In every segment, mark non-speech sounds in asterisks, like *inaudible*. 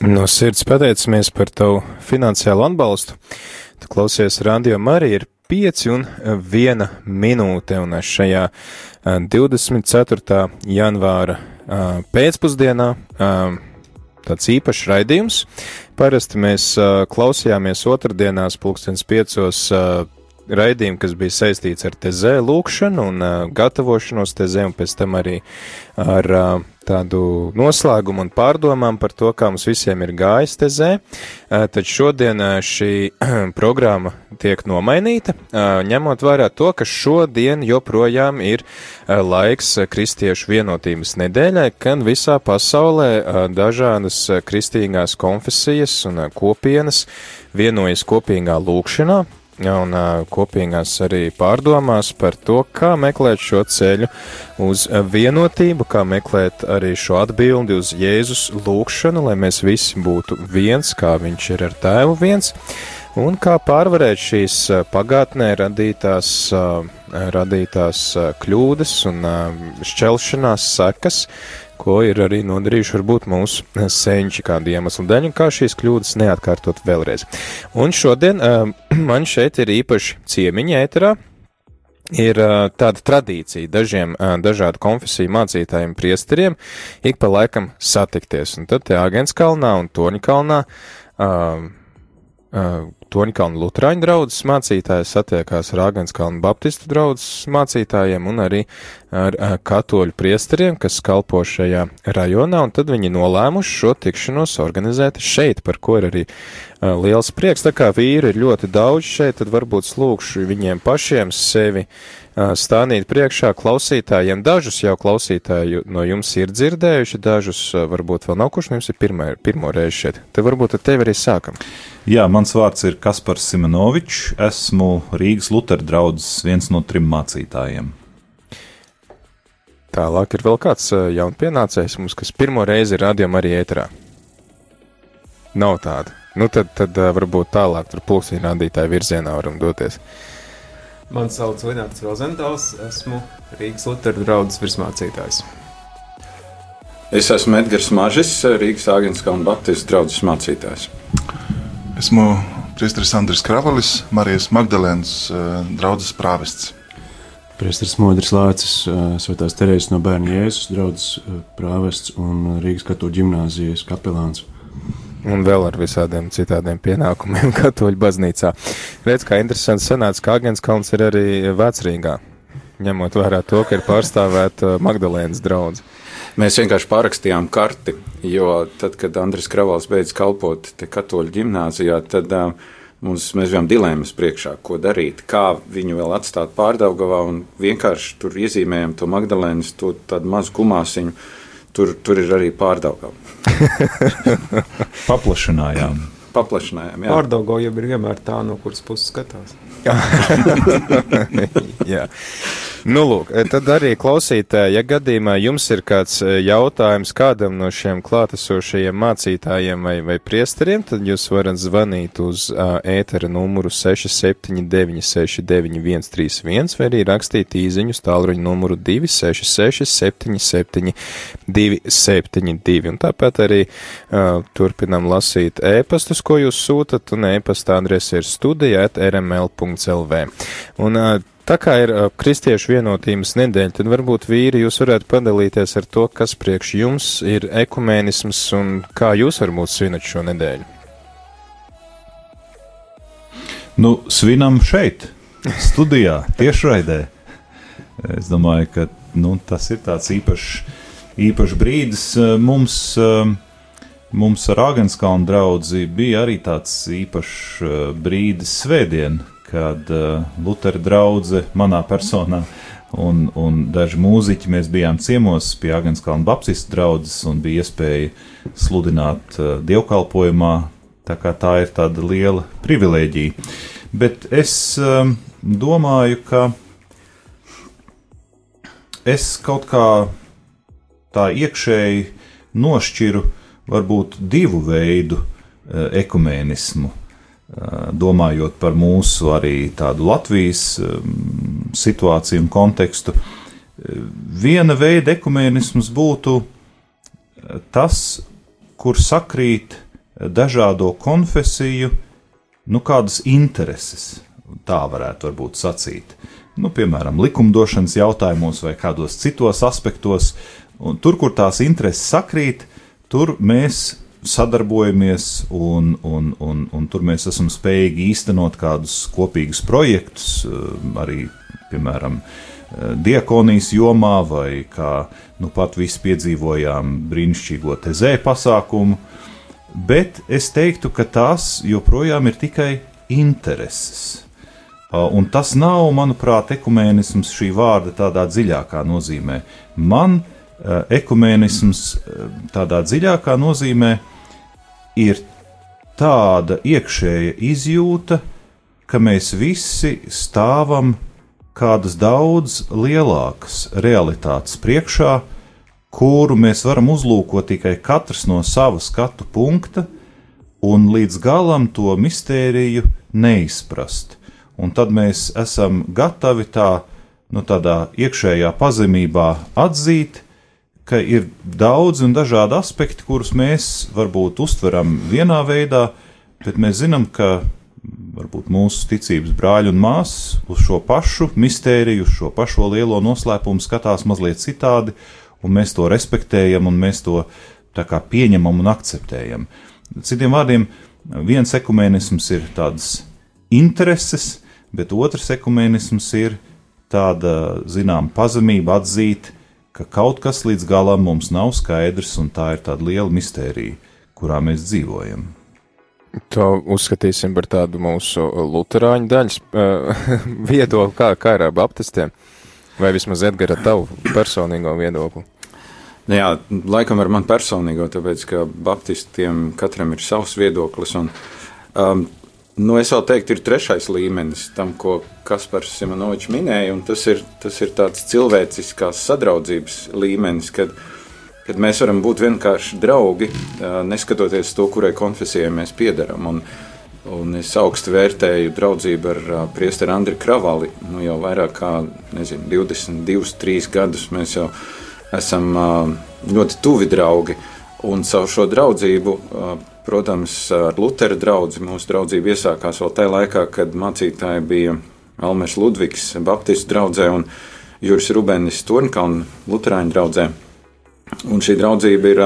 No sirds pateicamies par tavu finansiālu atbalstu. Tu klausies radio Marija ir 5 un 1 minūte, un šajā 24. janvāra pēcpusdienā tāds īpašs raidījums. Parasti mēs klausījāmies otrdienās pulkstens piecos raidījumu, kas bija saistīts ar tezē lūkšanu un gatavošanos tezē, un pēc tam arī ar tādu noslēgumu un pārdomām par to, kā mums visiem ir gājis tezē, tad šodien šī *clears throat* programma tiek nomainīta, ņemot vērā to, ka šodien joprojām ir laiks kristiešu vienotības nedēļai, kad visā pasaulē dažādas kristīgās konfesijas un kopienas vienojas kopīgā lūkšanā, un kopīgās arī pārdomās par to, kā meklēt šo ceļu uz vienotību, kā meklēt arī šo atbildi uz Jēzus lūgšanu, lai mēs visi būtu viens, kā viņš ir ar tēvu viens, un kā pārvarēt šīs pagātnē radītās, radītās kļūdas un šķelšanās sekas, ko ir arī nodarījuši varbūt mūsu senči kādu iemeslu dēļ, un kā šīs kļūdas neatkārtot vēlreiz. Un šodien uh, *clears throat* man šeit ir īpaši ciemiņi ēterā. Ir uh, tāda tradīcija dažiem uh, dažādu konfesiju mācītājiem priesteriem ik pa laikam satikties, un tad te Āgenskalnā un Toņkalnā uh, Toņkalnu Lutāņu draugs mācītājs satiekās ar Āgenskalnu Baptistu draugs mācītājiem un arī ar katoļu priesteriem, kas kalpo šajā rajonā, un tad viņi nolēmuši šo tikšanos organizēt šeit, par ko ir arī liels prieks. Tā kā vīri ir ļoti daudz šeit, tad varbūt slūgšu viņiem pašiem sevi stāvīt priekšā klausītājiem. Dažus jau klausītāji no jums ir dzirdējuši, dažus varbūt vēl nav, kurš no jums ir pirmā, pirmo reizi šeit. Te varbūt ar tevi arī sākam. Jā, mans vārds ir Kaspars Simonovičs. Esmu Rīgas Lutera draugs, viens no trim mācītājiem. Tālāk ir vēl kāds jaunpienācējs mums, kas pirmo reizi ir rādījumā arī ēterā. Nav tāda. Nu, tad, tad varbūt tālāk tur pulsī rādītāju virzienā varam doties. Mani sauc Linnārds Rozentāls, esmu Rīgas Lutera draugs virsmācītājs. Es esmu Edgars Mažis, Rīgas Āgānskalna Baptistu draugs mācītājs. Esmu Priesteris Andris Kravalis, Marijas Magdalēnas draugs prāvests. Priesteris Modris Lācis, Svētās Terēzes no bērna Jēzus draugs prāvests un Rīgas katoļu ģimnāzijas kapelāns un vēl ar visādiem citādiem pienākumiem *laughs* katoļu baznīcā. Redz, kā interesanti sanāca, ka Agenskalns ir arī vecrīgā, ņemot vērā to, ka ir pārstāvēta Magdalēnas draudz. Mēs vienkārši parakstījām karti, jo tad, kad Andris Kravals beidz kalpot katoļu ģimnāzijā, tad uh, mums, mēs bijām dilēmas priekšā, ko darīt, kā viņu vēl atstāt pārdaugavā un vienkārši tur iezīmējam to Magdalēnas, to tādu mazu gumāsiņu, tur, tur ir arī pārdaugava. *laughs* Paplašinājām. Paplašinājām, jā. Pārdaugo jau ir vienmēr tā, no kuras puses skatās. jā. *laughs* *laughs* Nu, lūk, tad arī klausītāji, ja gadījumā jums ir kāds jautājums kādam no šiem klātesošajiem mācītājiem vai, vai priesteriem, tad jūs varat zvanīt uz uh, ētera numuru 679699131 vai arī rakstīt īziņu tālruņa numuru 266-77-272. Un tāpat arī uh, turpinam lasīt ēpastus, ko jūs sūtat, un ēpasta adrese ir studija at rml.lv. Un uh, Tā kā ir uh, kristiešu vienotības nedēļa, tad varbūt vīri jūs varētu padalīties ar to, kas priekš jums ir ekumēnisms un kā jūs varbūt svinat šo nedēļu. Nu, svinam šeit, studijā, tiešraidē. Es domāju, ka nu, tas ir tāds īpašs, īpašs brīdis mums. Mums ar Agenskalnu draugu bija arī tāds īpašs brīdis svētdien, kad uh, Lutera draudzē manā personā un, un daži mūziķi mēs bijām ciemos pie Agenskalna Baptistu draudzes un bija iespēja sludināt uh, dievkalpojumā, tā tā ir tāda liela privilēģija. Bet es um, domāju, ka es kaut kā tā iekšēji nošķiru varbūt divu veidu uh, ekumēnismu domājot par mūsu arī tādu Latvijas situāciju un kontekstu. Viena veida ekumēnisms būtu tas, kur sakrīt dažādo konfesiju, nu, kādas intereses, tā varētu varbūt sacīt. Nu, piemēram, likumdošanas jautājumos vai kādos citos aspektos, un tur, kur tās intereses sakrīt, tur mēs sadarbojamies, un, un, un, un tur mēs esam spējīgi īstenot kādus kopīgus projektus, arī, piemēram, diakonijas jomā, vai kā nu pat visi piedzīvojām brīnišķīgo tezē pasākumu. Bet es teiktu, ka tās joprojām ir tikai intereses. Un tas nav, manuprāt, ekumēnisms šī vārda tādā dziļākā nozīmē. Man ekumēnisms tādā dziļākā nozīmē ir tāda iekšēja izjūta, ka mēs visi stāvam kādas daudz lielākas realitātes priekšā, kuru mēs varam uzlūkot tikai katrs no sava skatu punkta, un līdz galam to mistēriju neizprast. Un tad mēs esam gatavi tā, nu, tādā iekšējā pazemībā atzīt, ka ir daudz un dažādi aspekti, kurus mēs varbūt uztveram vienā veidā, bet mēs zinām, ka varbūt mūsu ticības brāļi un māsas uz šo pašu mistēriju, uz šo pašu lielo noslēpumu skatās mazliet citādi, un mēs to respektējam, un mēs to pieņemam un akceptējam. Citiem vārdiem, viens ekumēnisms ir tādas intereses, bet otrs ekumēnisms ir tāda, zinām, pazemība atzīt, ka kaut kas līdz galam mums nav skaidrs, un tā ir tāda liela mistērija, kurā mēs dzīvojam. To uzskatīsim par tādu mūsu luterāņu daļas uh, *laughs* viedokli, kā, kā ir ar baptistiem, vai vismaz Edgara tavu personīgo viedokli. Nu jā, laikam ar mani personīgo, tāpēc ka baptistiem katram ir savs viedoklis. Un, um, nu es vēl teiktu, ir trešais līmenis tam, ko Kaspars Simonovičs minēja, un tas ir, tas ir tāds cilvēciskās sadraudzības līmenis, kad kad mēs varam būt vienkārši draugi, neskatoties to, kurai konfesijai mēs piedaram. Un, un es augstu vērtēju draudzību ar priesteri Andriu Kravali. Nu, jau vairāk kā nezinu, 22, 3 gadus mēs jau esam ļoti tuvi draugi. Un savu šo draudzību, protams, ar Lutera draugu, mūsu draudzība iesākās vēl tajā laikā, kad mācītāji bija Almers Ludvigs, Baptistu draugzē un Juris Rubenis Turnkalna Luterāņu draugzē. Un šī draudzība ir,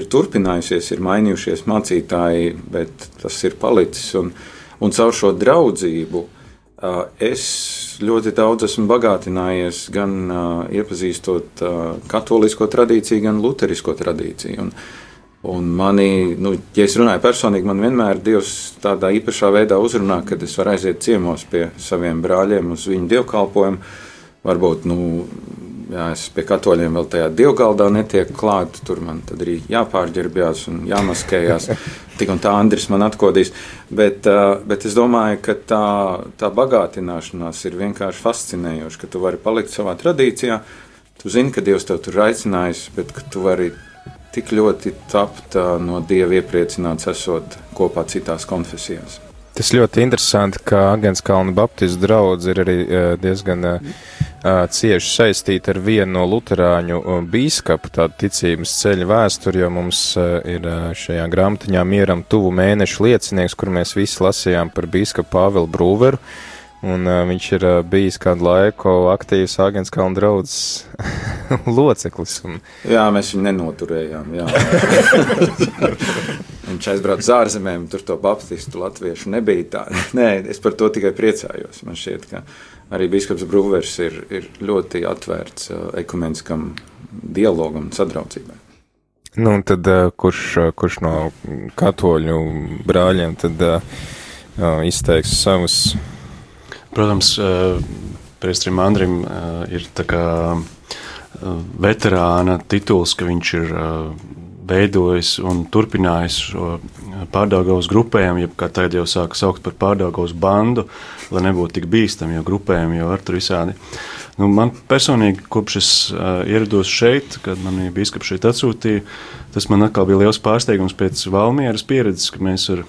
ir turpinājusies, ir mainījušies mācītāji, bet tas ir palicis. Un, un caur šo draudzību es ļoti daudz esmu bagātinājies gan iepazīstot katolisko tradīciju, gan luterisko tradīciju. Un, Un manī, nu, ja es runāju personīgi, man vienmēr Dievs tādā īpašā veidā uzrunā, kad es varu aiziet ciemos pie saviem brāļiem uz viņu dievkalpojumu. Varbūt nu, jā, es pie katoļiem vēl tajā divgaldā netieku klāt, tur man tad arī jāpārģērbjās un jāmaskējās. *laughs* Tik un tā Andris man atkodīs. Bet, bet es domāju, ka tā, tā bagātināšanās ir vienkārši fascinējoša, ka tu vari palikt savā tradīcijā. Tu zini, ka Dievs tev tur aicinājis, bet ka tu vari tik ļoti tapt no Dieva iepriecināts, esot kopā citās konfesijās. Tas ļoti interesanti, ka Agenskalna Baptistu draudz ir arī diezgan uh, cieši saistīta ar vienu no luterāņu bīskapu tādu ticības ceļa vēsturi, jo mums ir šajā grāmatiņā mieram tuvu mēnešu liecinieks, kur mēs visi lasījām par bīskapu Pāvilu Brūveru. Un uh, viņš ir uh, bijis kādu laiku aktīvs Agenskalna draudzes *laughs* loceklis. Un... Jā, mēs viņu nenoturējām. *laughs* viņš aizbrauca uz ārzemēm, tur to baptistu latviešu nebija tā. Nē, es par to tikai priecājos. Man šķiet, ka arī biskups Brūvers ir, ir ļoti atvērts uh, ekumeniskam dialogam un sadraudzībai. Nu, un tad uh, kurš, uh, kurš no katoļu brāļiem tad uh, izteiks savus? Protams, uh, Priestrim Andrim uh, ir uh, veterāna tituls, ka viņš ir veidojis un turpinājis šo pārdagavas grupējumu, jeb kā tagad jau sāka saukt par pārdagavas bandu, lai nebūtu tik bīstami, jo grupējumi jau var tur visādi. Nu, man personīgi, kopš es uh, ierados šeit, kad mani biskups šeit atsūtīja, tas man atkal bija liels pārsteigums pēc Valmieras pieredzes, ka mēs ar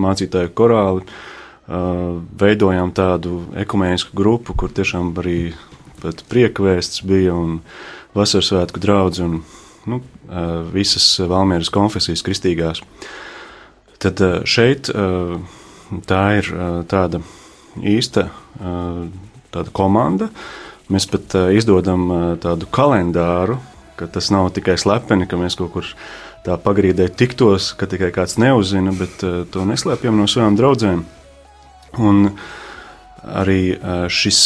mācītāju korāli uh, veidojām tādu ekumēnisku grupu, kur tiešām arī pat priekvēsts bija un vasarsvētku draudz un nu, visas Valmieras konfesijas kristīgās. Tad šeit tā ir tāda īsta tāda komanda. Mēs pat izdodam tādu kalendāru, ka tas nav tikai slepeni, ka mēs kaut kur tā pagrīdē tiktos, ka tikai kāds neuzzina, bet to neslēpjam no savām draudzēm. Un arī šis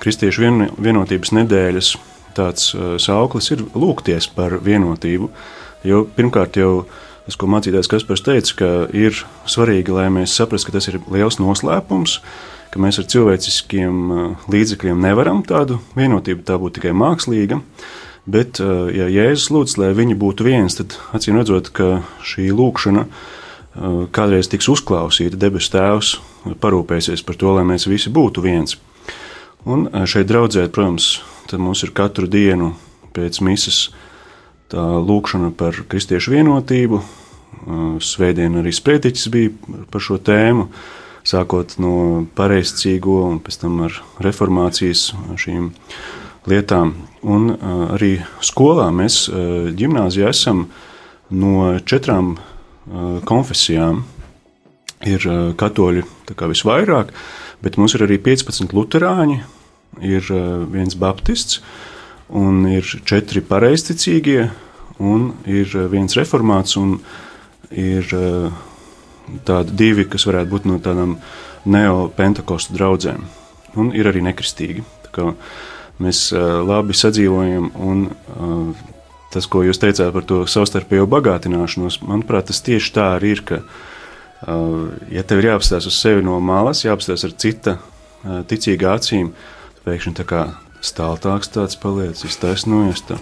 Kristiešu vienotības nedēļas tāds sauklis ir lūgties par vienotību. Jo pirmkārt jau tas, ko mācītājs Kaspars teica, ka ir svarīgi, lai mēs saprastu, ka tas ir liels noslēpums, ka mēs ar cilvēciskiem līdzekļiem nevaram tādu vienotību, tā būtu tikai mākslīga. Bet, ja Jēzus lūdz, lai viņi būtu viens, tad acīm redzot, ka šī lūkšana kādreiz tiks uzklausīta, debesu Tēvs parūpēsies par to, lai mēs visi būtu viens. Un šeit draudzē, protams, mums ir katru dienu pēc misijas tā lūkšana par kristiešu vienotību. Svētdien arī sprediķis bija par šo tēmu, sākot no pareizcīgo un pēc tam ar reformācijas šīm lietām. Un arī skolā mēs ģimnāzijā esam no četrām konfesijām. Ir katoļi visvairāk, bet mums ir arī 15 luterāņi, ir viens baptists, un ir četri pareizticīgie, un ir viens reformāts, un ir tādi divi, kas varētu būt no tādām neopentekostu draugiem, un ir arī nekristīgi. Mēs labi sadzīvojam, un tas, ko jūs teicāt par to savstarpējo bagātināšanos, manuprāt, tas tieši tā arī ir. Ka, ja tev ir jāapstāsta uz sevi no malas, jāapstāsta ar cita ticīga acīm, pēkšņi tā kā stāvāks tāds paliec, iztaisnojies, tā,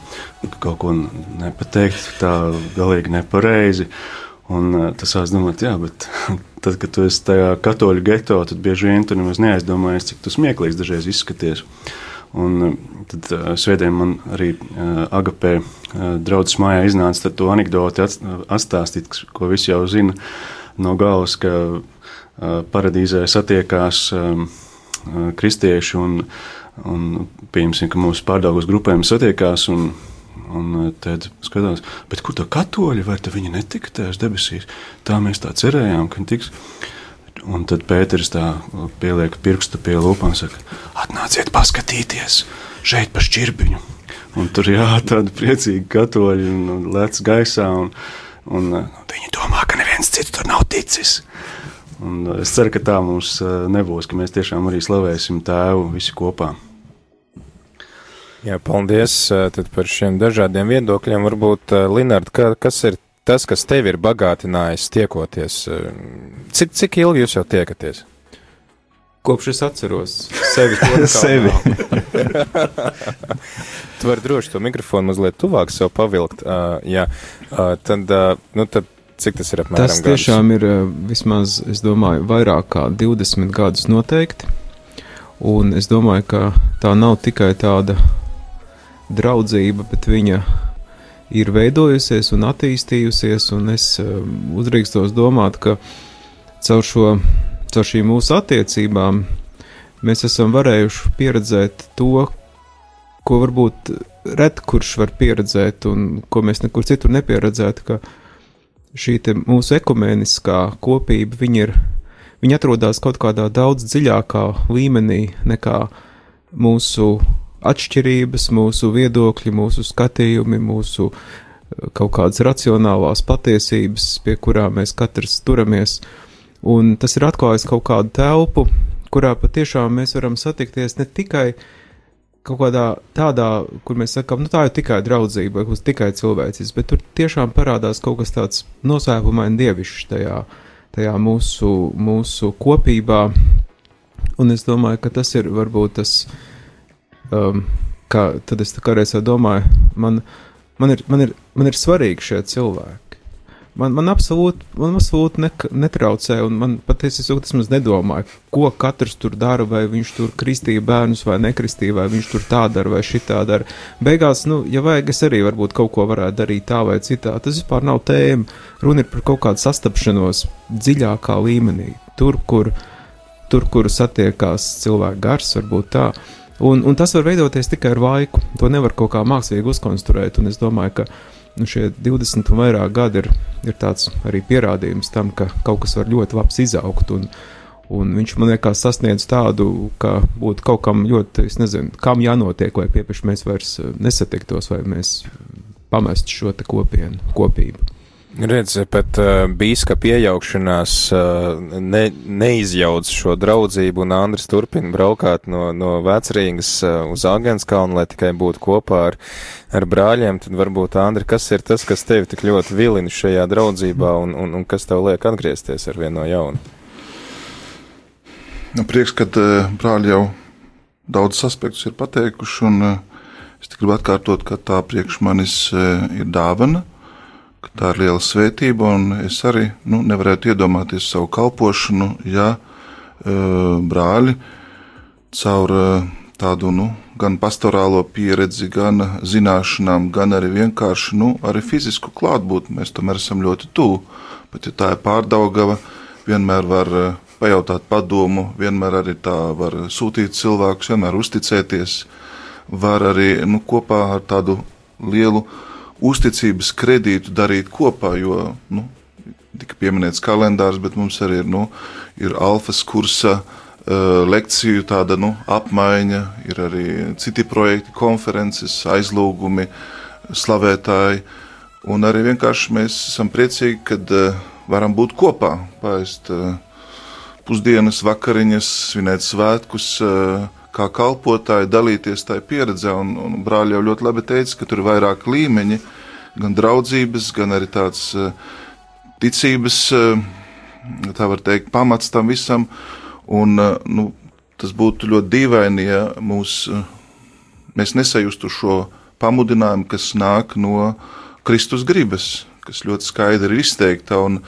kaut ko nepateikt, tā galīgi nepareizi. Un tas sāc domāt, jā, bet *laughs* tad, kad tu esi tajā katoļu geto, tad bieži vien tu nemaz neaizdomājies, cik tu smieklīgs dažreiz izskaties. Un tad svētdien man arī Agapē draudzes mājā iznāca to anekdoti atstāstīt, ko visi jau zina no galvas, ka paradīzē satiekās kristieši un Un pieņemsim, ka mūsu pārdaugas grupējumi satiekās un, un tad skatās, kur tā katoļi, vai tā viņi netika tajās debesīs? Tā mēs tā cerējām, ka tiks. Un tad Pēters tā pieliek pirkstu pie lūpām un saka, atnāciet paskatīties šeit pa šķirbiņu. Un tur jā, tādi priecīgi katoļi un, lec gaisā un, un, un viņi domā, ka neviens cits tur nav ticis. Un es ceru, ka tā mums nebūs, ka mēs tiešām arī slavēsim tēvu visi kopā. Jā, paldies par šiem dažādiem viedokļiem. Varbūt, Linārd, kas ir tas, kas tev ir bagātinājis tiekoties? Cik, cik ilgi jūs jau tiekaties? Kopš es atceros sevi. *laughs* sevi. tu vari droši to mikrofonu mazliet tuvāk sev pavilkt. Uh, jā, uh, tad, uh, nu, tad cik tas ir apmēram? Tas tiešām gadus? ir vismaz, es domāju, vairāk kā 20 gadus noteikti. Un es domāju, ka tā nav tikai tāda draudzība, bet viņa ir veidojusies un attīstījusies, un es um, uzdrīkstos domāt, ka caur, šo, caur šīm mūsu attiecībām mēs esam varējuši pieredzēt to, ko varbūt ret kurš var pieredzēt, un ko mēs nekur citur nepieredzētu, šī mūsu ekumeniskā kopība, viņa ir, viņa atrodas kaut kādā daudz dziļākā līmenī nekā mūsu atšķirības, mūsu viedokļi, mūsu skatījumi, mūsu eh, kaut kādas racionālās patiesības, pie kurām mēs katrs turamies. Un tas ir atklājis kaut kādu telpu, kurā patiešām mēs varam satikties ne tikai kaut kādā tādā, kur mēs sakām, nu tā ir tikai draudzība, vai tikai cilvēcis, bet tur tiešām parādās kaut kas tāds noslēpumaini dievišķs tajā, tajā mūsu, mūsu kopībā. Un es domāju, ka tas ir varbūt tas um, kā, tad es kādreiz domāju, man, man, ir, man, ir, man ir svarīgi šie cilvēki. Man, man absolūti, man absolūti ne, netraucē, un man patiesībā tas maz nedomāja, ko katrs tur dara, vai viņš tur kristīja bērnus vai nekristīja, vai viņš tur tā dara vai šitā dara. Beigās, nu, ja vajag, es arī varbūt kaut ko varētu darīt tā vai citā. Tas vispār nav tēma. Runa ir par kaut kādu sastapšanos dziļākā līmenī, tur, kur, tur, kur satiekās cilvēku gars, varbūt tā. Un, un tas var veidoties tikai ar laiku. To nevar kaut kā mākslīgi uzkonstruēt. Un es domāju, ka nu, šie 20 un vairāk gadi ir, ir tāds arī pierādījums tam, ka kaut kas var ļoti labs izaugt. Un, un viņš man liekas sasniedz tādu, ka būtu kaut kam ļoti, es nezinu, kam jānotiek, lai piepriekš mēs vairs nesatiktos, vai mēs pamestu šo kopienu, kopību. Redz, pat uh, bīskapa iejaukšanās uh, ne, neizjauc šo draudzību, un Andris turpina braukāt no, no vecrīgas uh, uz Agenskalnu, lai tikai būtu kopā ar, ar brāļiem. Tad varbūt, Andri, kas ir tas, kas tevi tik ļoti vilina šajā draudzībā, un, un, un kas tev liek atgriezties ar vienu no jaunu? Nu, prieks, ka uh, brāļi jau daudz aspektus ir pateikuši, un uh, es gribu atkārtot, ka tā priekš manis uh, ir dāvana ka tā ir liela svētība, un es arī nu, nevarētu iedomāties savu kalpošanu, ja uh, brāļi caur uh, tādu nu, gan pastorālo pieredzi, gan zināšanām, gan arī vienkārši nu, arī fizisku klātbūtni. Mēs tomēr esam ļoti tuvu. Pat ja tā ir pārdaugava, vienmēr var uh, pajautāt padomu, vienmēr arī tā var sūtīt cilvēkus, vienmēr uzticēties, var arī nu, kopā ar tādu lielu uzticības kredītu darīt kopā, jo nu, tika pieminēts kalendārs, bet mums arī ir, nu, ir alfas kursa uh, lekciju tāda nu, apmaiņa, ir arī citi projekti, konferences, aizlūgumi, slavētāji. Un arī vienkārši mēs esam priecīgi, kad uh, varam būt kopā, paist uh, pusdienas, vakariņas, svinēt svētkus. Uh, kā kalpotāji dalīties tajā pieredzē. Un, un brāļi jau ļoti labi teica, ka tur ir vairāk līmeņi, gan draudzības, gan arī tāds uh, ticības, uh, tā var teikt, pamats tam visam. Un, uh, nu, tas būtu ļoti dīvaini, ja mūs, mēs nesajustu šo pamudinājumu, kas nāk no Kristus gribas kas ļoti skaidri ir izteikta, un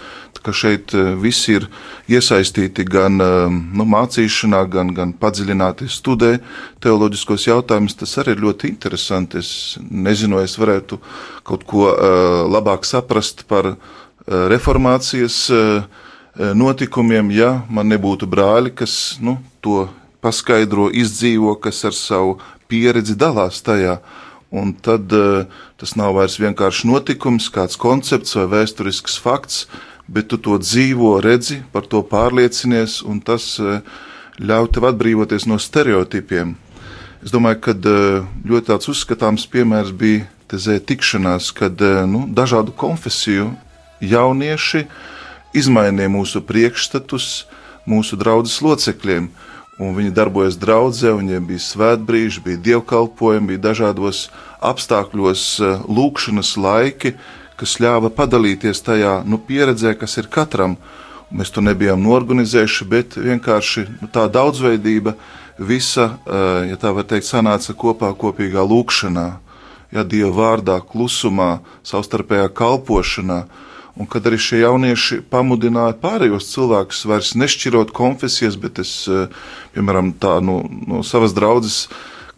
ka šeit eh, visi ir iesaistīti gan eh, nu, mācīšanā, gan, gan padziļināti studē teoloģiskos jautājumus. Tas arī ir ļoti interesanti. Es nezinu, es varētu kaut ko uh, labāk saprast par reformācijas notikumiem, ja man nebūtu brāļi, kas nu, to paskaidro, izdzīvo, kas ar savu pieredzi dalās tajā. Un tad uh, tas nav vairs vienkārši notikums, kāds koncepts vai vēsturisks fakts, bet tu to dzīvo, redzi, par to pārliecinies, un tas uh, ļauj tev atbrīvoties no stereotipiem. Es domāju, ka uh, ļoti tāds uzskatāms piemērs bija Tezē tikšanās, kad nu, dažādu konfesiju jaunieši izmainīja mūsu priekšstatus mūsu draudzes locekļiem un viņi darbojas draudzē, viņiem bija svētbrīži, bija dievkalpojumi, bija dažādos apstākļos eh, lūkšanas laiki, kas ļāva padalīties tajā nu, pieredzē, kas ir katram. Mēs to nebijām norganizējuši, bet vienkārši nu, tā daudzveidība visa, eh, ja tā var teikt, sanāca kopā kopīgā lūkšanā, ja Dieva vārdā, klusumā, savstarpējā kalpošanā Un kad arī šie jaunieši pamudināja pārējos cilvēkus vairs nešķirot konfesijas, bet es, eh, piemēram, tā no, no savas draudzes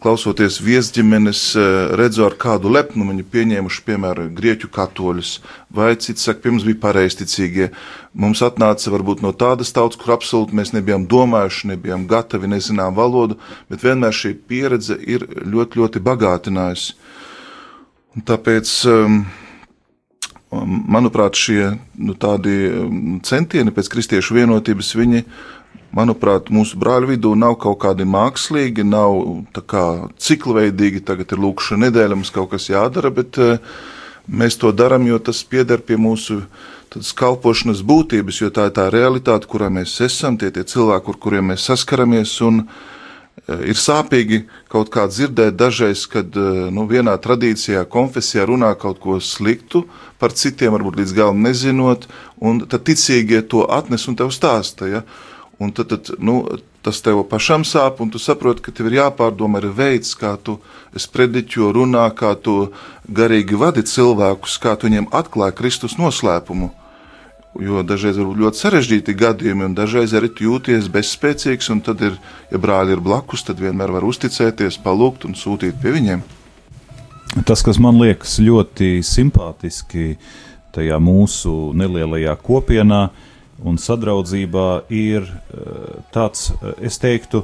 klausoties viesģimenes, eh, redzu, ar kādu lepnumu viņi pieņēmuši, piemēram, grieķu katoļus, vai cits saka, pirms bija pareizticīgie. Mums atnāca varbūt no tādas tautas, kur absolūti mēs nebijām domājuši, nebijām gatavi, nezinām valodu, bet vienmēr šī pieredze ir ļoti, ļoti bagātinājusi. Un tāpēc um, manuprāt, šie nu, um, centieni pēc kristiešu vienotības, viņi, manuprāt, mūsu brāļu vidū nav kaut kādi mākslīgi, nav kā ciklveidīgi. Tagad ir lūkšana nedēļa, mums kaut kas jādara, bet uh, mēs to darām, jo tas pieder pie mūsu kalpošanas būtības, jo tā ir tā realitāte, kurā mēs esam, tie, tie cilvēki, ar kuriem mēs saskaramies. Un, uh, Ir sāpīgi kaut kā dzirdēt dažreiz, kad uh, nu, vienā tradīcijā, konfesijā runā kaut ko sliktu par citiem, varbūt līdz galam nezinot, un tad ticīgie to atnes un tev stāsta. Ja? Un tad, tad nu, tas tev pašam sāp, un tu saproti, ka tev ir jāpārdomā arī veids, kā tu sprediķo, runā, kā tu garīgi vadi cilvēkus, kā tu viņiem atklāji Kristus noslēpumu. Jo dažreiz būt ļoti sarežģīti gadījumi, un dažreiz arī jūties bezspēcīgs, tad, ir, ja brāļi ir blakus, tad vienmēr var uzticēties, palūgt un sūtīt pie viņiem. Tas, kas man liekas ļoti simpātiski tajā mūsu nelielajā kopienā un sadraudzībā, ir eh, tāds, eh, es teiktu,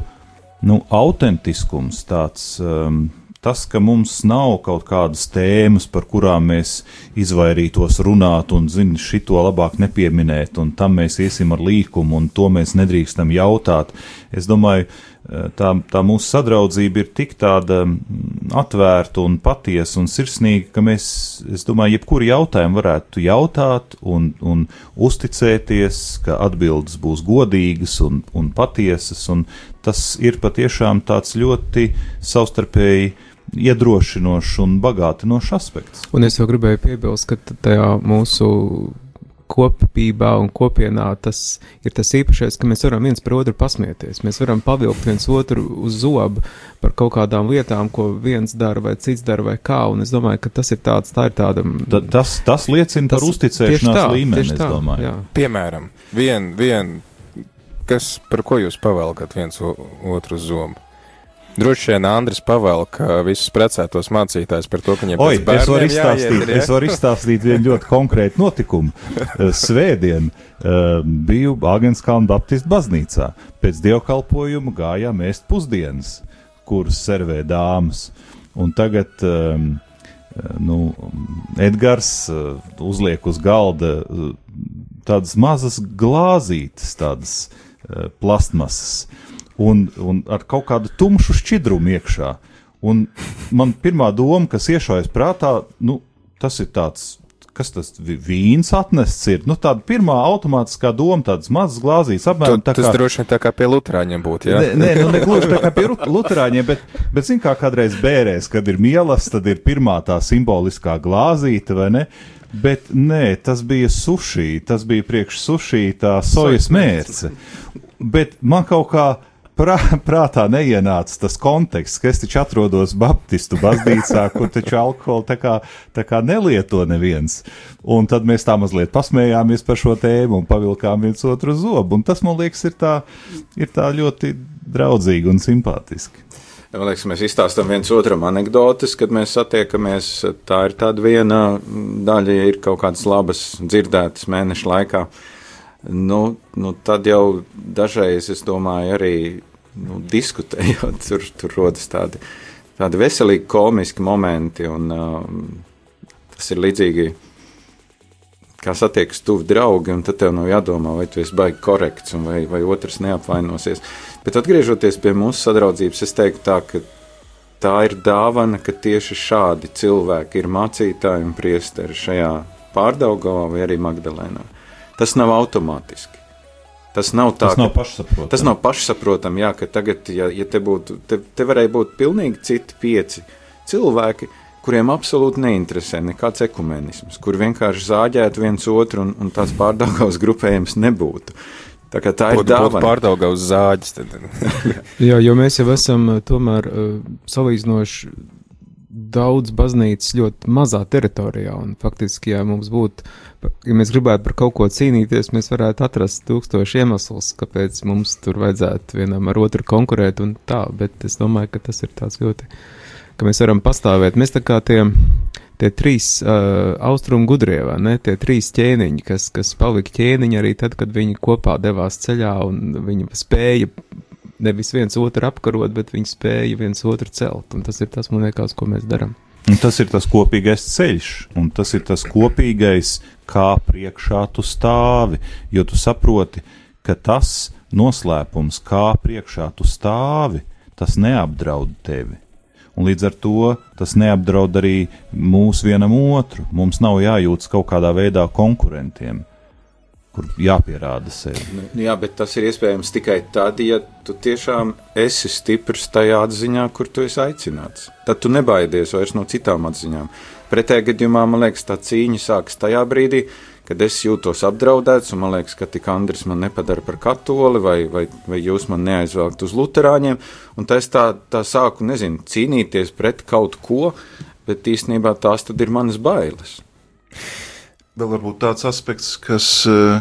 nu, autentiskums, tāds um, tas, ka mums nav kaut kādas tēmas, par kurām mēs izvairītos runāt un, zini, šito labāk nepieminēt, un tam mēs iesim ar līkumu, un to mēs nedrīkstam jautāt. Es domāju, tā, tā mūsu sadraudzība ir tik tāda mm, atvērta un patiesa un sirsnīga, ka mēs, es domāju, jebkuru jautājumu varētu jautāt un, un uzticēties, ka atbildes būs godīgas un, un patiesas, un tas ir patiešām tāds ļoti savstarpēji iedrošinošs un bagātinošs aspekts. Un es jau gribēju piebilst, ka tajā mūsu kopībā un kopienā tas ir tas īpašais, ka mēs varam viens par otru pasmieties. Mēs varam pavilkt viens otru uz zobu par kaut kādām lietām, ko viens dara vai cits dara vai kā. Un es domāju, ka tas ir tāds, tā ir tāda. Ta, tas, tas liecina tas, par uzticēšanās tā, līmeni, es domāju. Jā. Piemēram, vien, vien, kas, par ko jūs pavelkat viens otru uz zobu? Droši vien Andris pavelk visus precētos mācītājus par to, ka viņiem Oi, es varu izstāstīt, jāiet, ja? es varu izstāstīt vienu ļoti konkrētu notikumu. *laughs* Svētdien uh, biju Āgenskalna Baptistu baznīcā. Pēc dievkalpojuma gājām ēst pusdienas, kuras servē dāmas. Un tagad um, nu, Edgars uh, uzliek uz galda uh, tādas mazas glāzītes, tādas uh, plastmasas un, un ar kaut kādu tumšu šķidrumu iekšā. Un man pirmā doma, kas iešaujas prātā, nu, tas ir tāds, kas tas vīns atnests ir. Nu, tāda pirmā automātiskā doma, tādas mazas glāzītes apmēram. Tu, tā kā, tas droši vien tā kā pie luterāņiem būtu, jā? Nē, nē nu, ne gluži tā kā pie luterāņiem, bet, bet zin kā kādreiz bērēs, kad ir mielas, tad ir pirmā tā simboliskā glāzīte, vai ne? Bet nē, tas bija sushi, tas bija priekš sushi tā sojas mērce. Bet man kaut kā prā, prātā neienāca tas konteksts, ka es taču atrodos Baptistu baznīcā, kur taču alkoholu tā kā, tā kā nelieto neviens. Un tad mēs tā mazliet pasmējāmies par šo tēmu un pavilkām viens otru zobu. Un tas, man liekas, ir tā, ir tā ļoti draudzīgi un simpātiski. Man liekas, mēs izstāstām viens otram anekdotas, kad mēs satiekamies. Tā ir tāda viena daļa, ja ir kaut kādas labas dzirdētas mēneša laikā. Nu, nu tad jau dažreiz, es domāju, arī nu, diskutējot, *laughs* tur, tur rodas tādi, tādi veselīgi komiski momenti. Un, uh, tas ir līdzīgi, kā satiekas tuvi draugi, un tad tev nav jādomā, vai tu esi baigi korekts, vai, vai otrs neapvainosies. Bet atgriežoties pie mūsu sadraudzības, es teiktu tā, ka tā ir dāvana, ka tieši šādi cilvēki ir mācītāji un priesteri šajā pārdaugavā vai arī Magdalēnā. Tas nav automātiski. Tas nav tā, tas nav pašsaprotami. Tas nav pašsaprotami, jā, ka tagad, ja, ja te būtu, te, te varēja būt pilnīgi citi pieci cilvēki, kuriem absolūti neinteresē nekāds ekumenisms, kur vienkārši zāģētu viens otru un, un tās pārdaugās grupējums nebūtu. Tā tā ir dāvana. Pārdaugā uz zāģes. jā, jo mēs jau esam uh, tomēr uh, salīdzinoši daudz baznīcas ļoti mazā teritorijā, faktiski, ja mums būtu ja mēs gribētu par kaut ko cīnīties, mēs varētu atrast tūkstoši iemeslus, kāpēc mums tur vajadzētu vienam ar otru konkurēt un tā, bet es domāju, ka tas ir tāds ļoti, ka mēs varam pastāvēt. Mēs tā kā tie, tie trīs uh, austrumu gudrie, vai ne, tie trīs ķēniņi, kas, kas palika ķēniņi arī tad, kad viņi kopā devās ceļā un viņi spēja nevis viens otru apkarot, bet viņi spēja viens otru celt, un tas ir tas, man liekas, ko mēs darām. Un tas ir tas kopīgais ceļš, un tas ir tas kopīgais, kā priekšā tu stāvi. Jo tu saproti, ka tas noslēpums, kā priekšā tu stāvi, tas neapdraud tevi. Un līdz ar to tas neapdraud arī mūsu vienam otru. Mums nav jājūtas kaut kādā veidā konkurentiem kur jāpierāda sevi. Nu, jā, bet tas ir iespējams tikai tad, ja tu tiešām esi stiprs tajā atziņā, kur tu esi aicināts. Tad tu nebaidies vairs no citām atziņām. Pretējā gadījumā man liekas, tā cīņa sākas tajā brīdī, kad es jūtos apdraudēts, un man liekas, ka tik Andris man nepadara par katoli, vai, vai, vai jūs man neaizvelkt uz luterāņiem, un tā es tā, tā sāku, nezinu, cīnīties pret kaut ko, bet īstenībā tās tad ir manas bailes. Vēl varbūt tāds aspekts, kas uh,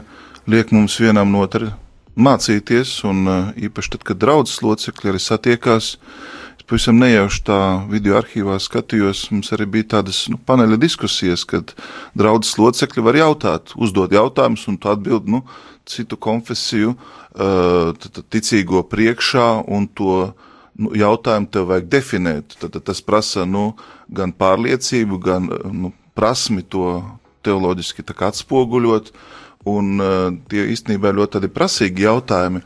liek mums vienam no otra mācīties, un uh, īpaši tad, kad draudzes locekļi arī satiekās. Es pavisam nejauši tā video arhīvā skatījos, mums arī bija tādas nu, paneļa diskusijas, kad draudzes locekļi var jautāt, uzdot jautājumus, un tu atbild nu, citu konfesiju uh, ticīgo priekšā, un to nu, jautājumu tev vajag definēt. Tad, tad tas prasa nu, gan pārliecību, gan nu, prasmi to teoloģiski atspoguļot. Un, uh, tie īstenībā ļoti prasīgi jautājumi,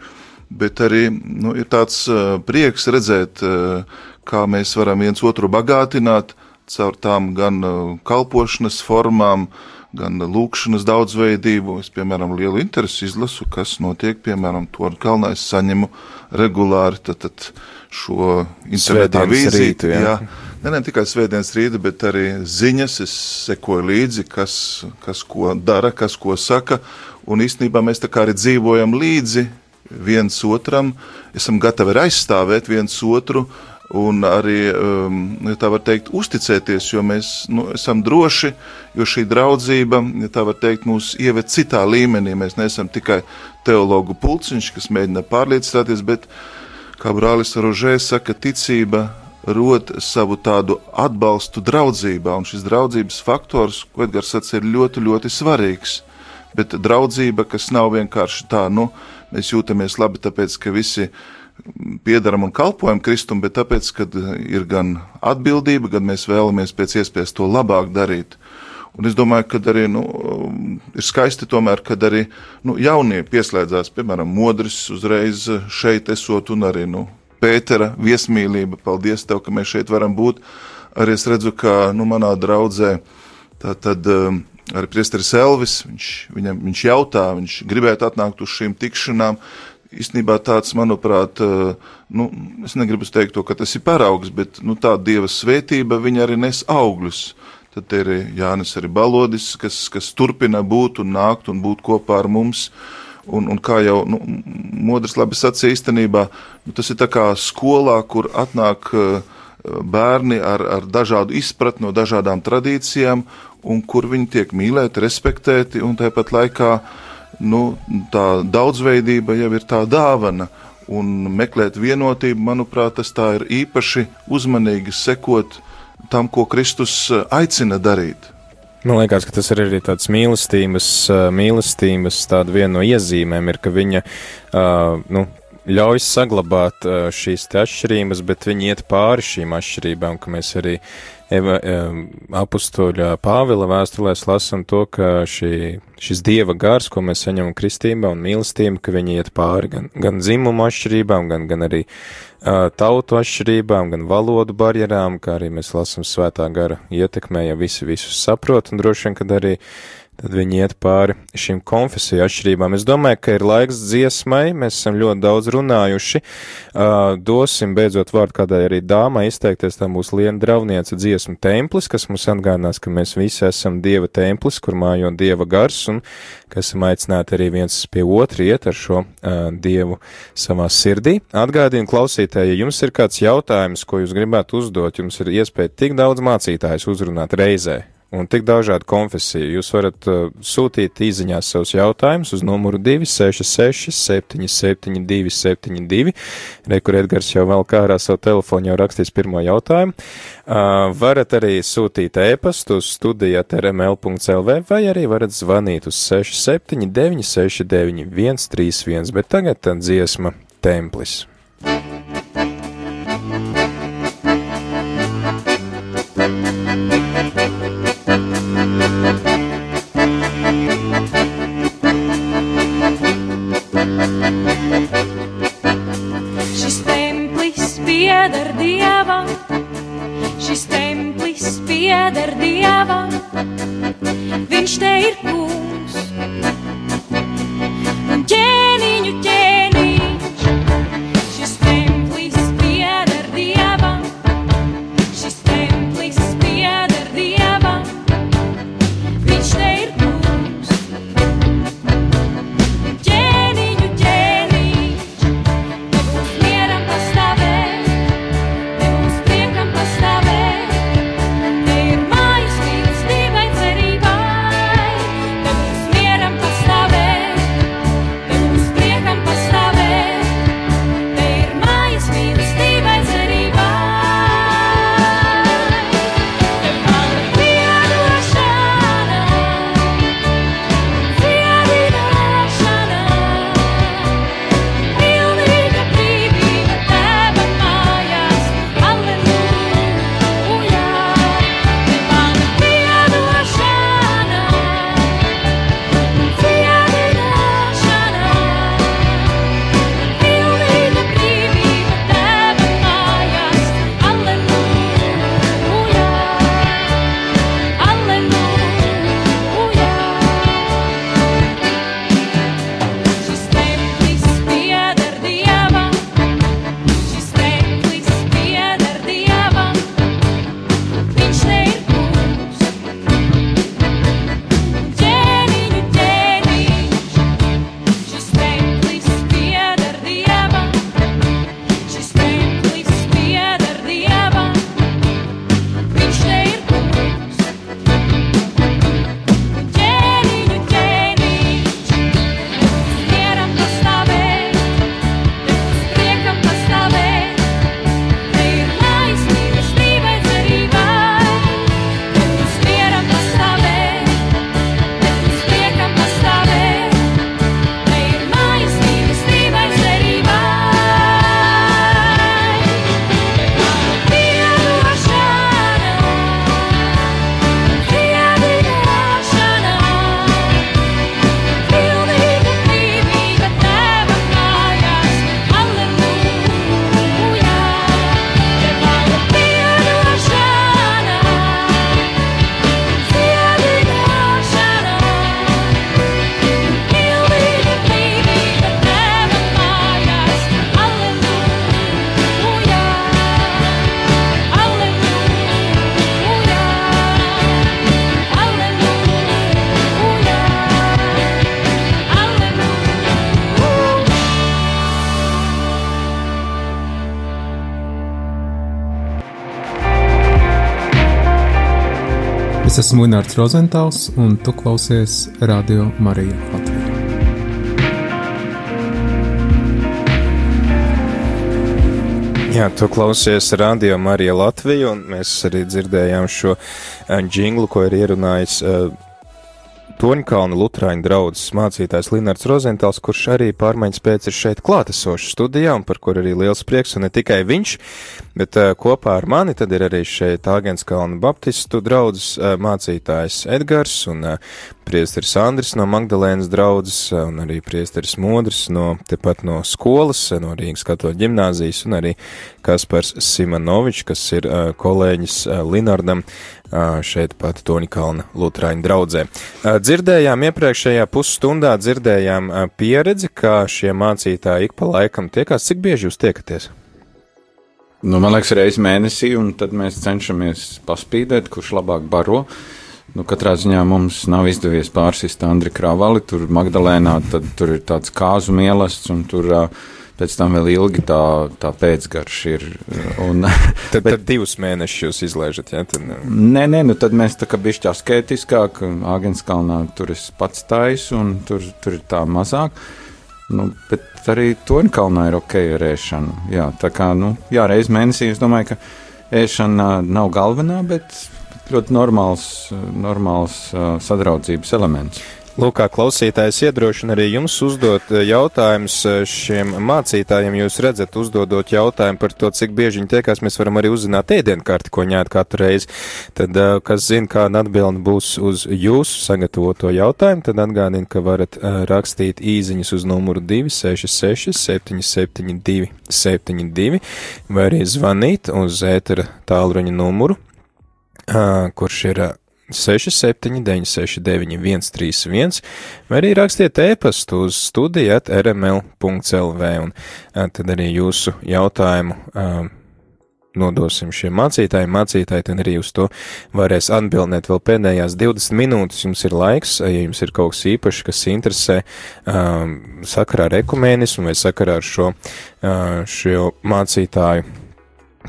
bet arī nu, ir tāds uh, prieks redzēt, uh, kā mēs varam viens otru bagātināt caur tām gan kalpošanas formām, gan lūkšanas daudzveidību. Es, piemēram, lielu interesi izlasu, kas notiek, piemēram, to kalnā es saņemu regulāri. Tad, tad šo internetā vīziju. Jā. jā. Ne, ne tikai svētdienas rīta, bet arī ziņas. Es sekoju līdzi, kas, kas ko dara, kas ko saka. Un īstenībā mēs tā kā arī dzīvojam līdzi viens otram, esam gatavi aizstāvēt viens otru. Un arī, um, tā var teikt, uzticēties, jo mēs nu, esam droši, jo šī draudzība, ja tā var teikt, mūs ieved citā līmenī. Mēs neesam tikai teologu pulciņš, kas mēģina pārliecināties, bet kā brālis Rožē saka, ticība rod savu tādu atbalstu draudzībā, un šis draudzības faktors, ko Edgars sacīja, ir ļoti, ļoti svarīgs. Bet draudzība, kas nav vienkārši tā, nu, mēs jūtamies labi, tāpēc, ka visi piedaram un kalpojam Kristum, bet tāpēc, ka ir gan atbildība, gan mēs vēlamies pēc iespējas to labāk darīt. Un es domāju, ka arī nu, ir skaisti, tomēr, kad arī nu, jaunie pieslēdzās, piemēram, modris uzreiz šeit esot un arī nu, Pētera viesmīlība. Paldies tev, ka mēs šeit varam būt. Arī es redzu, ka nu, manā draudzē tā tad. Um, arī Priesteris Elvis, viņš, viņam, viņš jautā, viņš gribētu atnākt uz šīm tikšanām. Īstenībā tāds, manuprāt, uh, nu, es negribu teikt to, ka tas ir paraugs, bet nu, tā dieva svētība, viņa arī nes augļus. Tad ir Jānis arī Balodis, kas, kas turpina būt un nākt un būt kopā ar mums. Uh, Un, un kā jau nu, Modris labi sacīja, īstenībā nu, tas ir kā skolā, kur atnāk uh, bērni ar, ar dažādu izpratni no dažādām tradīcijām, un kur viņi tiek mīlēti, respektēti, un tāpat laikā nu, tā daudzveidība jau ir tā dāvana. Un meklēt vienotību, manuprāt, tas ir īpaši uzmanīgi sekot tam, ko Kristus uh, aicina darīt. Man liekas, ka tas ir arī tāds mīlestības, mīlestības tāda viena no iezīmēm, ir, ka viņa, nu, ļauj saglabāt šīs atšķirības, bet viņi iet pāri šīm atšķirībām, ka mēs arī eva, apustuļa Pāvila vēstulēs lasam to, ka šī, šis dieva gars, ko mēs saņemam kristībā un mīlestība, ka viņi iet pāri gan, gan dzimumu atšķirībām, gan, gan arī tautu atšķirībām, gan valodu barjerām, kā arī mēs lasam svētā gara ietekmē, ja visi visus saprot, un droši vien, kad arī uh, tad viņi iet pāri šīm konfesiju atšķirībām. Es domāju, ka ir laiks dziesmai, mēs esam ļoti daudz runājuši. Uh, dosim beidzot vārdu kādai arī dāmai izteikties, tā mūsu liena drauniece dziesmu templis, kas mums atgādinās, ka mēs visi esam Dieva templis, kur mājo Dieva gars, un ka esam aicināti arī viens pie otra iet ar šo uh, Dievu savā sirdī. Atgādinu klausītāji, ja jums ir kāds jautājums, ko jūs gribētu uzdot, jums ir iespēja tik daudz mācītājus uzrunāt reizē un tik dažādu konfesiju. Jūs varat uh, sūtīt īsiņās savus jautājumus uz numuru 266 772 72. Rekur Edgars jau vēl kā ārā savu telefonu jau rakstīs pirmo jautājumu. Uh, varat arī sūtīt ēpastu uz studijat rml.lv vai arī varat zvanīt uz 679 69 131, bet tagad dziesma templis. pieder esmu Gunārs Rozentāls, un tu klausies Radio Marija Latvijā. Jā, tu klausies radio Marija Latviju, un mēs arī dzirdējām šo džinglu, ko ir ierunājis uh, Toņkalna Lutāņu draugs mācītājs Linards Rozentāls, kurš arī pārmaiņas pēc ir šeit klātesošs studijā, un par kur arī liels prieks, un ne tikai viņš, bet uh, kopā ar mani tad ir arī šeit Āgenskalna Baptistu draugs uh, mācītājs Edgars un uh, priesteris Andris no Magdalēnas draudzes, un arī priesteris Modris no tepat no skolas, no Rīgas katoļu ģimnāzijas, un arī Kaspars Simanovičs, kas ir kolēģis Linardam šeit pat Toņkalna Lutrāņu draudzē. Uh, dzirdējām iepriekšējā pusstundā, dzirdējām uh, pieredzi, kā šie mācītāji ik pa laikam tiekās. Cik bieži jūs tiekaties? Nu, man liekas, reizes mēnesī, un tad mēs cenšamies paspīdēt, kurš labāk baro. Uh, Nu, katrā ziņā mums nav izdevies pārsist Andriu Kravali, tur Magdalēnā, tad tur ir tāds kāzu mielasts, un tur pēc tam vēl ilgi tā, tā pēcgarša ir. Un, *laughs* tad, *laughs* bet, tad divus mēnešus jūs izlaižat? Ja? Tad... Nē, nē, nu tad mēs tā kā bišķi asketiskāk, Āgenskalnā tur es pats taisu, un tur, tur ir tā mazāk. Nu, bet arī Toņkalnā ir ok ar ēšanu. Jā, tā kā, nu, jā, reiz mēnesī es domāju, ka ēšana nav galvenā, bet ļoti normāls, normāls sadraudzības elements. Lūk, kā klausītājs iedrošina arī jums uzdot jautājumus šiem mācītājiem. Jūs redzat, uzdodot jautājumu par to, cik bieži viņi tiekās, mēs varam arī uzzināt ēdienkarti, ko ņēt katru reizi. Tad, kas zina, kāda atbilde būs uz jūsu sagatavoto jautājumu, tad atgādina, ka varat rakstīt īziņas uz numuru 266 772 72 vai arī zvanīt uz ētera tālruņa numuru kurš ir 679, 691, 131, vai arī rakstiet e-pastu uz studijat rml.lv, un tad arī jūsu jautājumu nodosim šiem mācītājiem. Mācītāji tad arī uz to varēs atbildēt vēl pēdējās 20 minūtes. Jums ir laiks, ja jums ir kaut kas īpašs, kas interesē um, sakarā ar ekumēnismu vai sakarā ar šo, uh, šo mācītāju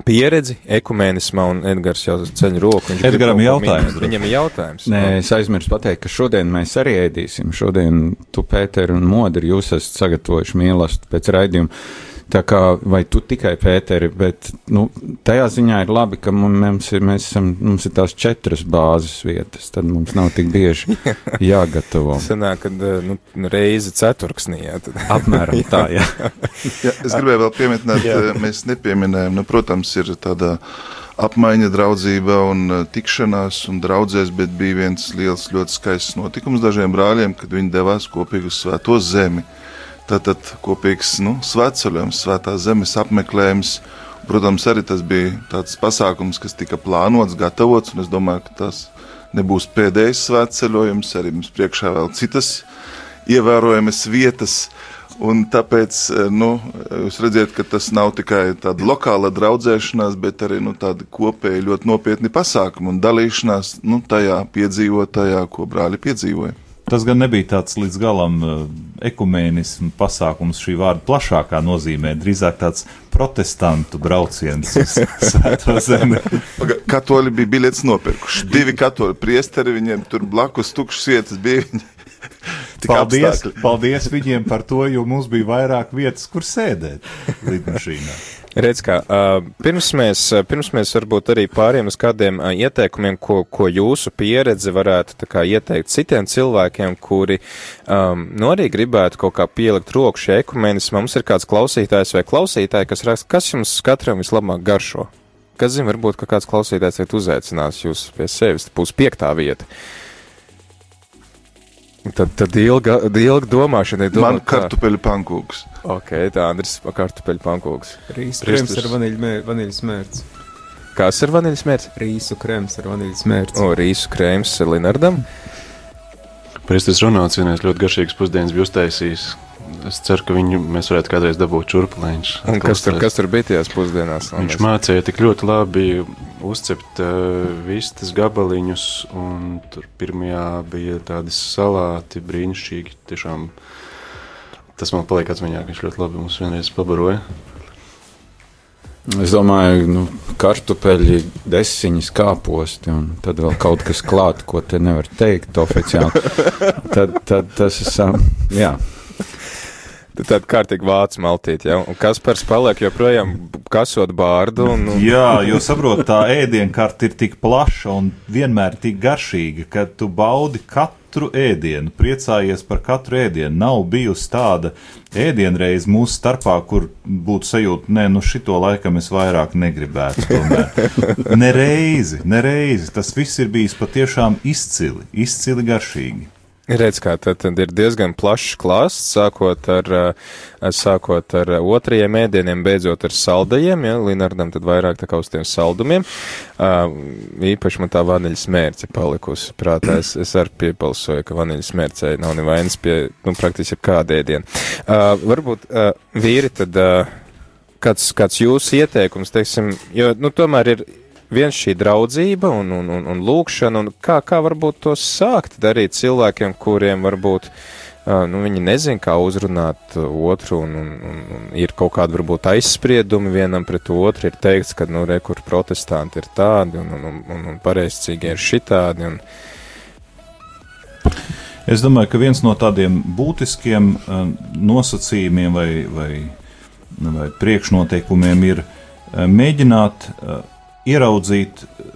pieredzi ekumēnismā, un Edgars jau ceļ roku. Edgaram ir jautājums. Viņam ir jautājums. Nē, es aizmirsu pateikt, ka šodien mēs arī ēdīsim. Šodien tu, Pēter un Modri, jūs esat sagatavojuši mīlestību pēc raidījuma. Tā kā vai tu tikai Pēteri, bet nu, tajā ziņā ir labi, ka mums ir, mēs esam, mums ir tās četras bāzes vietas, tad mums nav tik bieži *laughs* jāgatavo. Sanāk, kad nu, reizi ceturksnī, jā. Tad. *laughs* Apmēram tā, jā. jā. Es gribēju vēl pieminēt, mēs nepieminējam, nu, protams, ir tāda apmaiņa, draudzība un tikšanās un draudzēs, bet bija viens liels, ļoti skaists notikums dažiem brāļiem, kad viņi devās kopīgi uz svēto zemi. Tātad kopīgs nu, svētceļojums, svētās zemes apmeklējums. Protams, arī tas bija tāds pasākums, kas tika plānots, gatavots, un es domāju, ka tas nebūs pēdējais svētceļojums. Arī mums priekšā vēl citas ievērojamas vietas. Un tāpēc nu, jūs redzat, ka tas nav tikai tāda lokāla draudzēšanās, bet arī nu, tāda kopēja ļoti nopietni pasākumi un dalīšanās nu, tajā piedzīvotajā, ko brāļi piedzīvoja. Tas gan nebija tāds līdz galam uh, ekumēnismu pasākums šī vārda plašākā nozīmē, drīzāk tāds protestantu brauciens uz *laughs* Svēto zemi. Katoļi bija biļetes nopirkuši. Divi katoļi priesteri, viņiem tur blakus tukšas vietas bija. Viņi *laughs* paldies, apstākļi. paldies viņiem par to, jo mums bija vairāk vietas, kur sēdēt lidmašīnā. Redz, kā, pirms mēs, pirms mēs varbūt arī pāriem uz kādiem ieteikumiem, ko, ko jūsu pieredze varētu kā, ieteikt citiem cilvēkiem, kuri um, nu arī gribētu kaut kā pielikt roku šai ekumenismam. Mums ir kāds klausītājs vai klausītāji, kas raksta, kas jums katram vislabāk garšo. Kas zina, varbūt, ka kāds klausītājs ir uzaicinās jūs pie sevis, būs piektā vieta. Tad, tad ilga, ilga domāšana ir domāta. Man kartupeļu pankūks. Ok, tā Andris pa kartupeļu pankūks. Rīsu krems ar vaniļas mērķis. Kas ir vaniļas mērķis? Rīsu krems ar vaniļas mērķis. O, rīsu krems Linardam. Prestis Ronalds vienais ļoti garšīgs pusdienas bija uztaisījis es ceru, ka viņu mēs varētu kādreiz dabūt. Un kas tur, kas tur bija tajās pusdienās? Viņš mācīja tik ļoti labi uzcept uh, vistas gabaliņus, un tur pirmajā bija tādi salāti brīnišķīgi. Tiešām tas man paliek atmiņā, ka viņš ļoti labi mums vienreiz pabaroja. Es domāju, nu, kartupeļi, desiņas, kāposti, un tad vēl kaut kas klāt, ko te nevar teikt oficiāli. tad, tad tas ir, um, jā. Tad tāda kārtīga vācu maltīte, ja? un Kaspars paliek joprojām kasot bārdu. Un, un... Jā, jo saprot, tā ēdienkarte ir tik plaša un vienmēr tik garšīga, ka tu baudi katru ēdienu, priecājies par katru ēdienu. Nav bijusi tāda ēdienreize mūsu starpā, kur būtu sajūta, nē, nu šito laikam es vairāk negribētu. *laughs* Nereizi, nereizi. Tas viss ir bijis patiešām izcili, izcili garšīgi. Redz, kā tad, ir diezgan plašs klāsts, sākot ar, eh, sākot ar otrajiem ēdieniem, beidzot ar saldajiem, ja, Linardam tad vairāk tā kā uz tiem saldumiem. Īpaši man tā vaniļas mērce palikusi prātā, es, es arī piepalsoju, ka vaniļas mērcei nav nevainas pie, nu, praktiski kāda ēdiena. Varbūt vīri tad, kāds, kāds jūsu ieteikums, teiksim, jo, nu, tomēr ir viens šī draudzība un, un, un, un lūkšana, un kā, kā varbūt to sākt darīt cilvēkiem, kuriem varbūt nu, viņi nezina, kā uzrunāt otru, un, un, un, un ir kaut kādi varbūt aizspriedumi vienam pret otru, ir teikts, ka, nu, re, kur protestanti ir tādi, un, un, un, un pareizcīgi ir šitādi. Un... Es domāju, ka viens no tādiem būtiskiem nosacījumiem vai, vai, vai priekšnoteikumiem ir mēģināt ieraudzīt eh,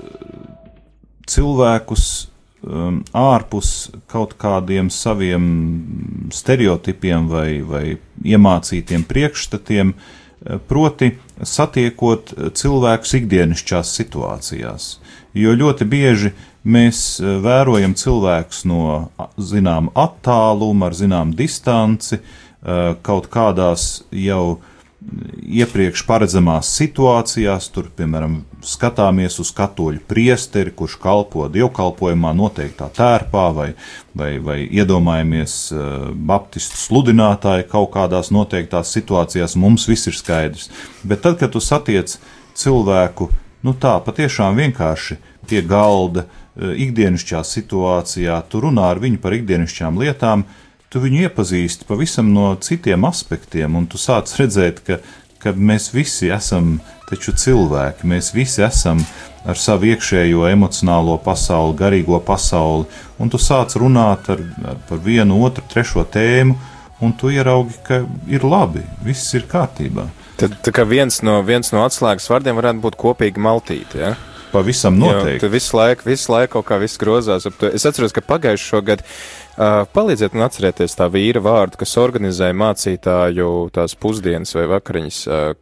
cilvēkus um, ārpus kaut kādiem saviem stereotipiem vai, vai iemācītiem priekšstatiem, eh, proti, satiekot cilvēkus ikdienišķās situācijās. Jo ļoti bieži mēs eh, vērojam cilvēkus no zināma attāluma, ar zināmu distanci, kaut kādās jau iepriekš paredzamās situācijās, tur, piemēram, skatāmies uz katoļu priesteri, kurš kalpo dievkalpojumā noteiktā tērpā, vai, vai, vai iedomājamies uh, baptistu sludinātāju kaut kādās noteiktās situācijās, mums viss ir skaidrs. Bet tad, kad tu satiec cilvēku, nu tā, patiešām vienkārši pie galda, uh, ikdienišķā situācijā, tu runā ar viņu par ikdienišķām lietām, uh, tu viņu iepazīsti pavisam no citiem aspektiem, un tu sāc redzēt, ka, ka mēs visi esam taču cilvēki, mēs visi esam ar savu iekšējo emocionālo pasauli, garīgo pasauli, un tu sāc runāt ar, ar, par vienu, otru, trešo tēmu, un tu ieraugi, ka ir labi, viss ir kārtībā. Tad tā kā viens no, viens no atslēgas vārdiem varētu būt kopīga maltīte, ja? Pavisam noteikti. Jā, visu laiku, visu laiku kaut kā viss grozās. Es atceros, ka pagājušo gadu Uh, palīdziet man atcerēties tā vīra vārdu, kas organizēja mācītāju tās pusdienas vai vakariņas. Uh,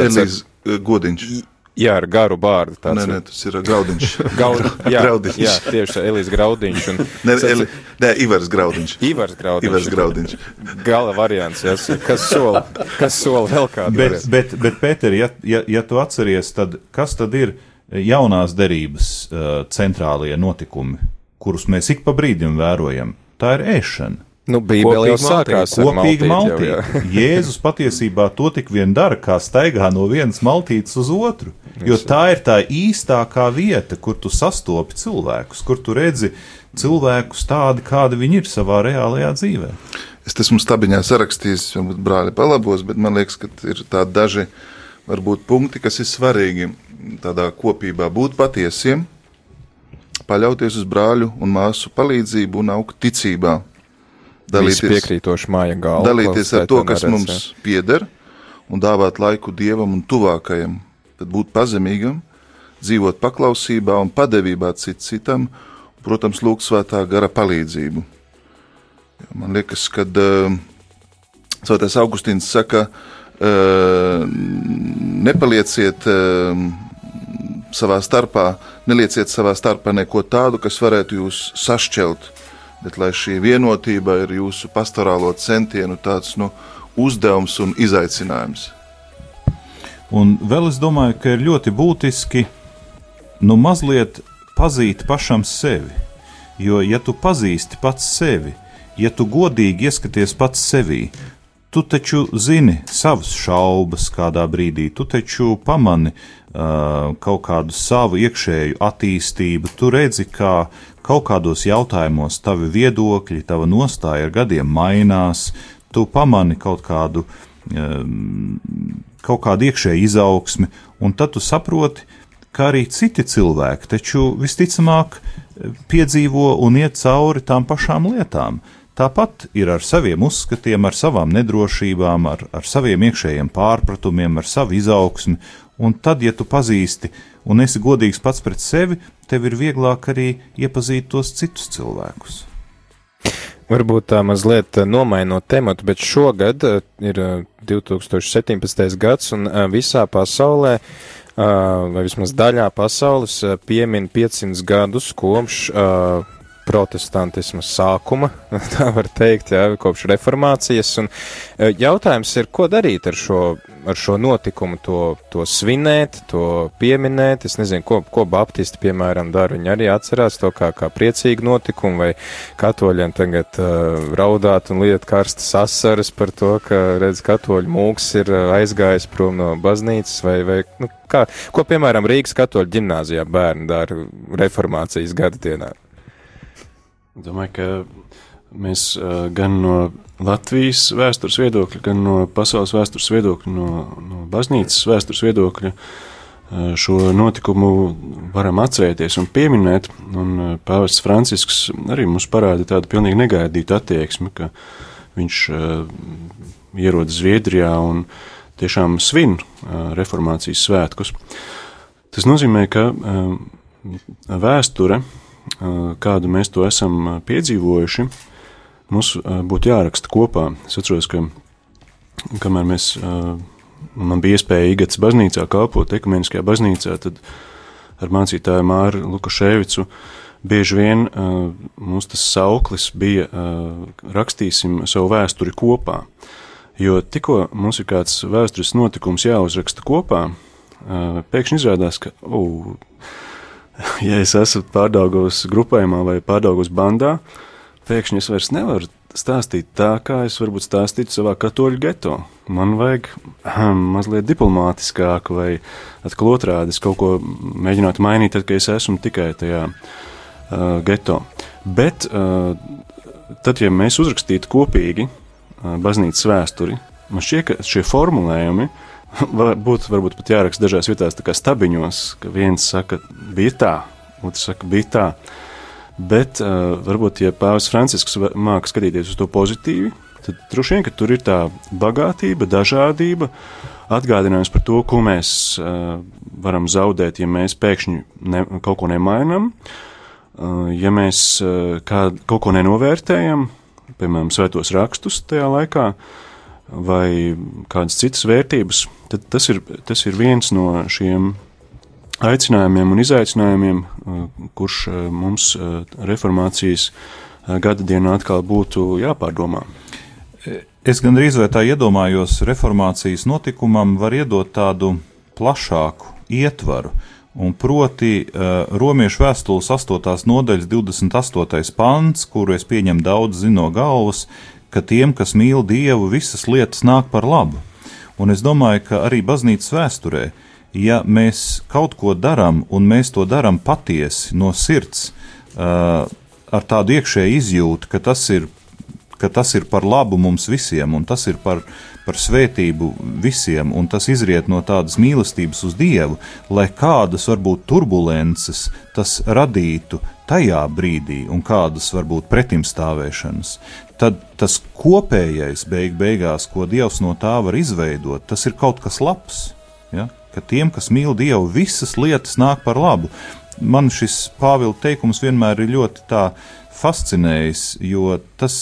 Elīze ar... Godiņš. Jā, ar garu bārdu. Nē, nē, tas ir Graudiņš. *laughs* Gaud, jā, graudiņš. jā, tieši Elīze Graudiņš. Un, *laughs* nē, Eli, nē, Ivars Graudiņš. Ivars Graudiņš. Ivars Graudiņš. Gala variants, jā, kas sola, kas sola vēl kādu. Bet, variants. bet, bet Pēter, ja, ja, ja tu atceries, tad kas tad ir jaunās derības uh, centrālie notikumi, kurus mēs ik pa brīdim vērojam? Tā ir ēšana. Nu, Bībelē jau sākās ar kopīgu maltīti. *laughs* Jēzus patiesībā to tik vien dara, kā staigā no vienas maltītes uz otru. Jo tā ir tā īstākā vieta, kur tu sastopi cilvēkus, kur tu redzi cilvēkus tādi, kādi viņi ir savā reālajā dzīvē. Es esmu stabiņā sarakstījis, jau brāli palabos, bet man liekas, ka ir tādi daži varbūt punkti, kas ir svarīgi tādā kopībā būt patiesiem paļauties uz brāļu un māsu palīdzību un augt ticībā. Dalīties, piekrītoši māja galva. Dalīties ar to, kas mums pieder, un dāvāt laiku dievam un tuvākajam, tad būt pazemīgam, dzīvot paklausībā un padevībā cit citam, protams, lūgt svētā gara palīdzību. Man liekas, ka uh, Svētais Augustīns saka, uh, nepalieciet uh, savā starpā, nelieciet savā starpā neko tādu, kas varētu jūs sašķelt, bet lai šī vienotība ir jūsu pastorālo centienu tāds nu, uzdevums un izaicinājums. Un vēl es domāju, ka ir ļoti būtiski nu mazliet pazīt pašam sevi. Jo, ja tu pazīsti pats sevi, ja tu godīgi ieskaties pats sevī, tu taču zini savas šaubas kādā brīdī, tu taču pamani uh, kaut kādu savu iekšēju attīstību, tu redzi, kā kaut kādos jautājumos tavi viedokļi, tava nostāja ar gadiem mainās, tu pamani kaut kādu kaut kādu iekšēju izaugsmi, un tad tu saproti, ka arī citi cilvēki taču visticamāk piedzīvo un iet cauri tām pašām lietām. Tāpat ir ar saviem uzskatiem, ar savām nedrošībām, ar, ar saviem iekšējiem pārpratumiem, ar savu izaugsmi, un tad, ja tu pazīsti un esi godīgs pats pret sevi, tev ir vieglāk arī iepazīt tos citus cilvēkus. Varbūt tā mazliet nomainot tematu, bet šogad ir 2017. gads un visā pasaulē, vai vismaz daļā pasaules, piemin 500 gadus kopš protestantisma sākuma, *laughs* tā var teikt, jā, kopš reformācijas. Un e, jautājums ir, ko darīt ar šo, ar šo notikumu, to, to svinēt, to pieminēt. Es nezinu, ko, ko baptisti, piemēram, dara. Viņi arī atcerās to kā, kā priecīgu notikumu, vai katoļiem tagad uh, raudāt un liet karstas asaras par to, ka, redz, katoļu mūks ir e, aizgājis prom no baznīcas, vai, vai nu, kā, ko, piemēram, Rīgas katoļu ģimnāzijā bērni dara reformācijas gada dienā. Domāju, ka mēs gan no Latvijas vēstures viedokļa, gan no pasaules vēstures viedokļa, no, no baznīcas vēstures viedokļa šo notikumu varam atcerēties un pieminēt. Un Pāvests Francisks arī mums parāda tādu pilnīgi negaidītu attieksmi, ka viņš ierodas Zviedrijā un tiešām svin reformācijas svētkus. Tas nozīmē, ka vēsture kādu mēs to esam piedzīvojuši, mums būtu jāraksta kopā. Es atceros, ka kamēr mēs, man bija iespēja Igats baznīcā kalpot, ekumeniskajā baznīcā, tad ar mācītāju Māru Lukaševicu bieži vien mums tas sauklis bija rakstīsim savu vēsturi kopā. Jo tikko mums ir kāds vēstures notikums jāuzraksta kopā, pēkšņi izrādās, ka, oh, *laughs* ja es esmu pārdaugos grupējumā vai pārdaugos bandā, pēkšņi es vairs nevaru stāstīt tā, kā es varbūt stāstītu savā katoļu geto. Man vajag um, mazliet diplomātiskāk, vai atkal otrādi kaut ko mēģinātu mainīt, tad, kad es esmu tikai tajā uh, geto. Bet uh, tad, ja mēs uzrakstītu kopīgi uh, baznīcas vēsturi, man šķiet, ka šie formulējumi uh, *laughs* būtu varbūt pat jāraksta dažās vietās, tā kā stabiņos, ka viens saka, bija tā, otrs saka, bija tā. Bet uh, varbūt, ja Pāvils Francisks māca skatīties uz to pozitīvi, tad droši vien, tur ir tā bagātība, dažādība, atgādinājums par to, ko mēs uh, varam zaudēt, ja mēs pēkšņi ne, kaut ko nemainām, uh, ja mēs uh, kā, kaut ko nenovērtējam, piemēram, svētos rakstus tajā laikā, vai kādas citas vērtības tad tas ir, tas ir viens no šiem aicinājumiem un izaicinājumiem, uh, kurš uh, mums uh, reformācijas gada dienā atkal būtu jāpārdomā. Es gandrīz vai tā iedomājos, reformācijas notikumam var iedot tādu plašāku ietvaru. Un proti, Romiešu vēstules 8. nodaļas 28. pants, kuru es pieņemu daudz zino galvas, ka tiem, kas mīl Dievu, visas lietas nāk par labu. Un es domāju, ka arī baznīcas vēsturē, ja mēs kaut ko darām, un mēs to darām patiesi no sirds, uh, ar tādu iekšēju izjūtu, ka tas ir, ka tas ir par labu mums visiem, un tas ir par, par svētību visiem, un tas izriet no tādas mīlestības uz Dievu, lai kādas varbūt turbulences tas radītu tajā brīdī, un kādas varbūt pretimstāvēšanas, tad tas kopējais beig beigās, ko Dievs no tā var izveidot, tas ir kaut kas labs. Ja? Ka tiem, kas mīl Dievu, visas lietas nāk par labu. Man šis Pāvila teikums vienmēr ir ļoti fascinējis, jo tas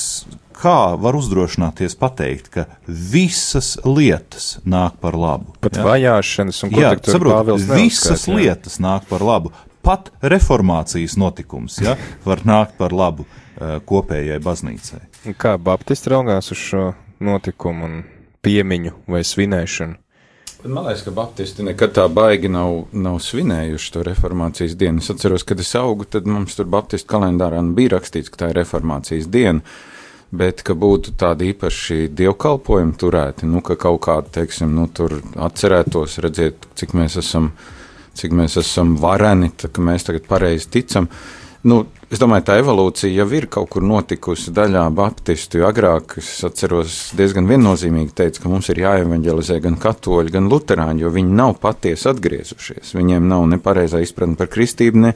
kā var uzdrošināties pateikt, ka visas lietas nāk par labu. Pat ja? vajāšanas un jā, saprot, visas jā. lietas nāk par labu. Pat reformācijas notikums ja, var nākt par labu uh, kopējai baznīcai. Kā Baptisti raugās uz šo notikumu un piemiņu vai svinēšanu? Man liekas, ka Baptisti nekad tā baigi nav, nav svinējuši to reformācijas dienu. Es atceros, kad es augu, tad mums tur Baptistu kalendārā bija rakstīts, ka tā ir reformācijas diena. Bet ka būtu tādi īpaši dievkalpojumi turēti, nu, ka kaut kādu, teiksim, nu, tur atcerētos, redziet, cik mēs esam, cik mēs esam vareni, tā, ka mēs tagad pareizi ticam. Nu, Es domāju, tā evolūcija jau ir kaut kur notikusi daļā Baptistu. Agrāk es atceros diezgan viennozīmīgi teicu, ka mums ir jāevanģelizē gan katoļi, gan luterāņi, jo viņi nav patiesi atgriezušies. Viņiem nav ne pareizā izpratne par kristību, ne,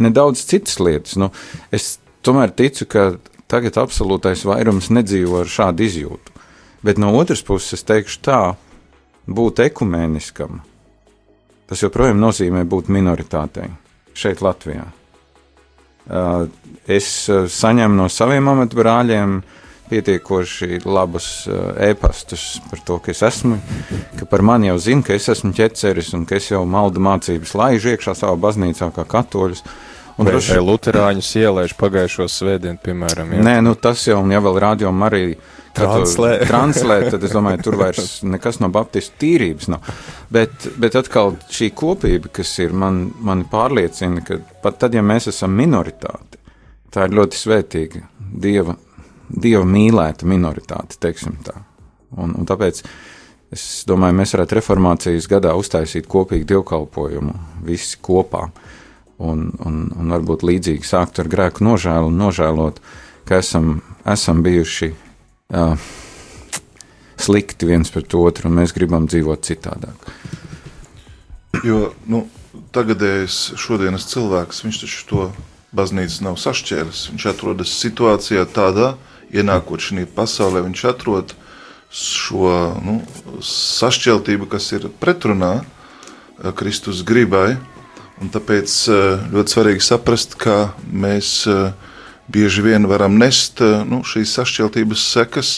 ne daudz citas lietas. Nu, es tomēr ticu, ka tagad absolūtais vairums nedzīvo ar šādu izjūtu. Bet no otras puses, es teikšu tā, būt ekumēniskam, tas joprojām nozīmē būt minoritātei šeit Latvijā. Uh, es uh, saņemu no saviem amatbrāļiem pietiekoši labus uh, e-pastus par to, ka es esmu, ka par mani jau zina, ka es esmu ķeceris un ka es jau maldu mācības laižu iekšā savā baznīcā kā katoļus. Un vai, droši... vai Lutāņus ielaiž pagājušo svētdienu, piemēram? Jā. Nē, nu tas jau, ja vēl rādījumā arī translē. *laughs* translē, tad es domāju, tur vairs nekas no baptistu tīrības nav. Bet, bet atkal šī kopība, kas ir, man, man pārliecina, ka pat tad, ja mēs esam minoritāte, tā ir ļoti svētīga, dieva, dieva mīlēta minoritāte, teiksim tā. Un, un tāpēc es domāju, mēs varētu reformācijas gadā uztaisīt kopīgu dievkalpojumu visi kopā. Un, un, un varbūt līdzīgi sākt ar grēku nožēlu un nožēlot, ka esam, esam bijuši uh, slikti viens pret otru, un mēs gribam dzīvot citādāk. Jo nu, tagadējais šodienas cilvēks, viņš taču to baznīcu nav sašķēlis. Viņš atrodas situācijā tādā, ienākot šajā pasaulē, viņš atrod šo nu, sašķeltību, kas ir pretrunā Kristus gribai. Un tāpēc ļoti svarīgi saprast, ka mēs bieži vien varam nest eh, nu, šīs sašķeltības sekas,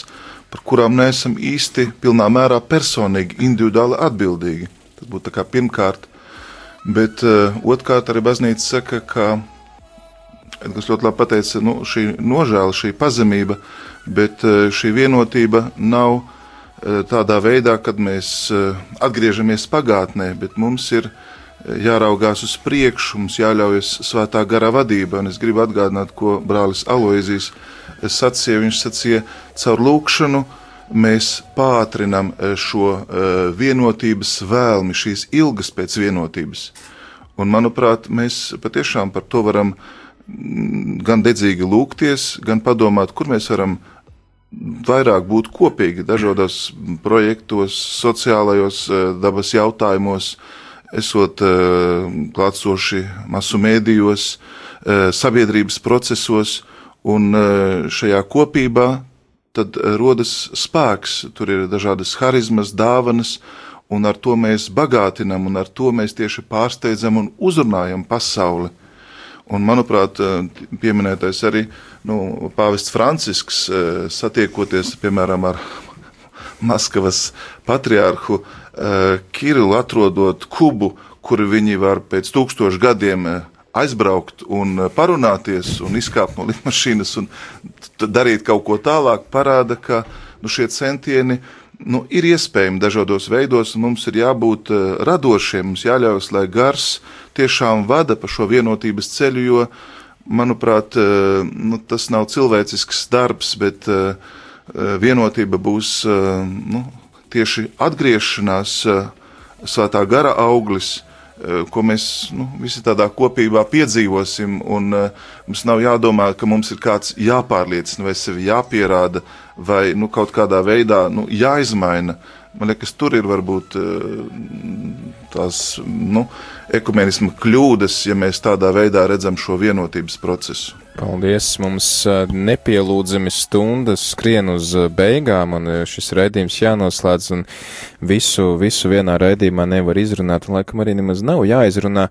par kurām neesam īsti pilnā mērā personīgi, individuāli atbildīgi. Tas būtu pirmkārt. Bet otrkārt, arī baznīca saka, ka Edgars ļoti labi pateica, nu, šī nožēla, šī pazemība, bet šī vienotība nav tādā veidā, kad mēs atgriežamies pagātnē, bet mums ir jāraugās uz priekšu, mums jāļaujas svētā gara vadība. Un es gribu atgādināt, ko brālis Aloizijas sacīja. Viņš sacīja, caur lūkšanu mēs pātrinam eh, šo eh, vienotības vēlmi, šīs ilgas pēc vienotības. Un, manuprāt, mēs patiešām par to varam mm, gan dedzīgi lūgties, gan padomāt, kur mēs varam vairāk būt kopīgi dažādos projektos, sociālajos eh, dabas jautājumos, uh, esot eh, klātsoši masu mēdījos, eh, sabiedrības procesos, un eh, šajā kopībā tad rodas spēks, tur ir dažādas harizmas, dāvanas, un ar to mēs bagātinam, un ar to mēs tieši pārsteidzam un uzrunājam pasauli. Un, manuprāt, pieminētais arī nu, Pāvests Francisks, satiekoties piemēram ar Maskavas patriārhu eh, Kirilu, atrodot kubu, kur viņi var pēc tūkstošu gadiem eh, aizbraukt un eh, parunāties un izkāpt no lidmašīnas un darīt kaut ko tālāk, parāda, ka nu, šie centieni nu, ir iespējami dažādos veidos, un mums ir jābūt radošiem, mums jāļaujas, lai gars tiešām vada pa šo vienotības ceļu, jo, manuprāt, nu, tas nav cilvēcisks darbs, bet uh, vienotība būs eh, nu, tieši atgriešanās eh, svētā gara auglis, ko mēs nu, visi tādā kopībā piedzīvosim. Un, mums nav jādomā, ka mums ir kāds jāpārliecina vai sevi jāpierāda, vai nu, kaut kādā veidā nu, jāizmaina. Man liekas, tur ir varbūt tās nu, ekumenisma kļūdas, ja mēs tādā veidā redzam šo vienotības procesu. Paldies! Mums nepielūdzami stundas skrien uz beigām, un šis raidījums jānoslēdz, un visu, visu vienā raidījumā nevar izrunāt, un laikam arī nemaz nav jāizrunā.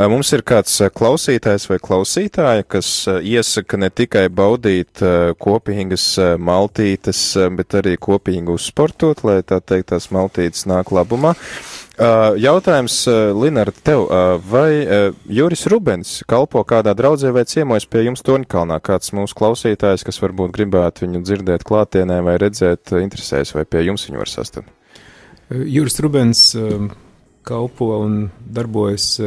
Mums ir kāds klausītājs vai klausītāja, kas iesaka ne tikai baudīt kopīgas maltītes, bet arī kopīgi uzsportot, lai tā teikt tās maltītes nāk labumā. Jautājums, Linara, tev, vai Juris Rubens kalpo kādā draudzē vai ciemojas pie jums Toņkalnā? Kāds mūsu klausītājs, kas varbūt gribētu viņu dzirdēt klātienē vai redzēt, interesēs, vai pie jums viņu var sastapt? Juris Rubens kalpo un darbojas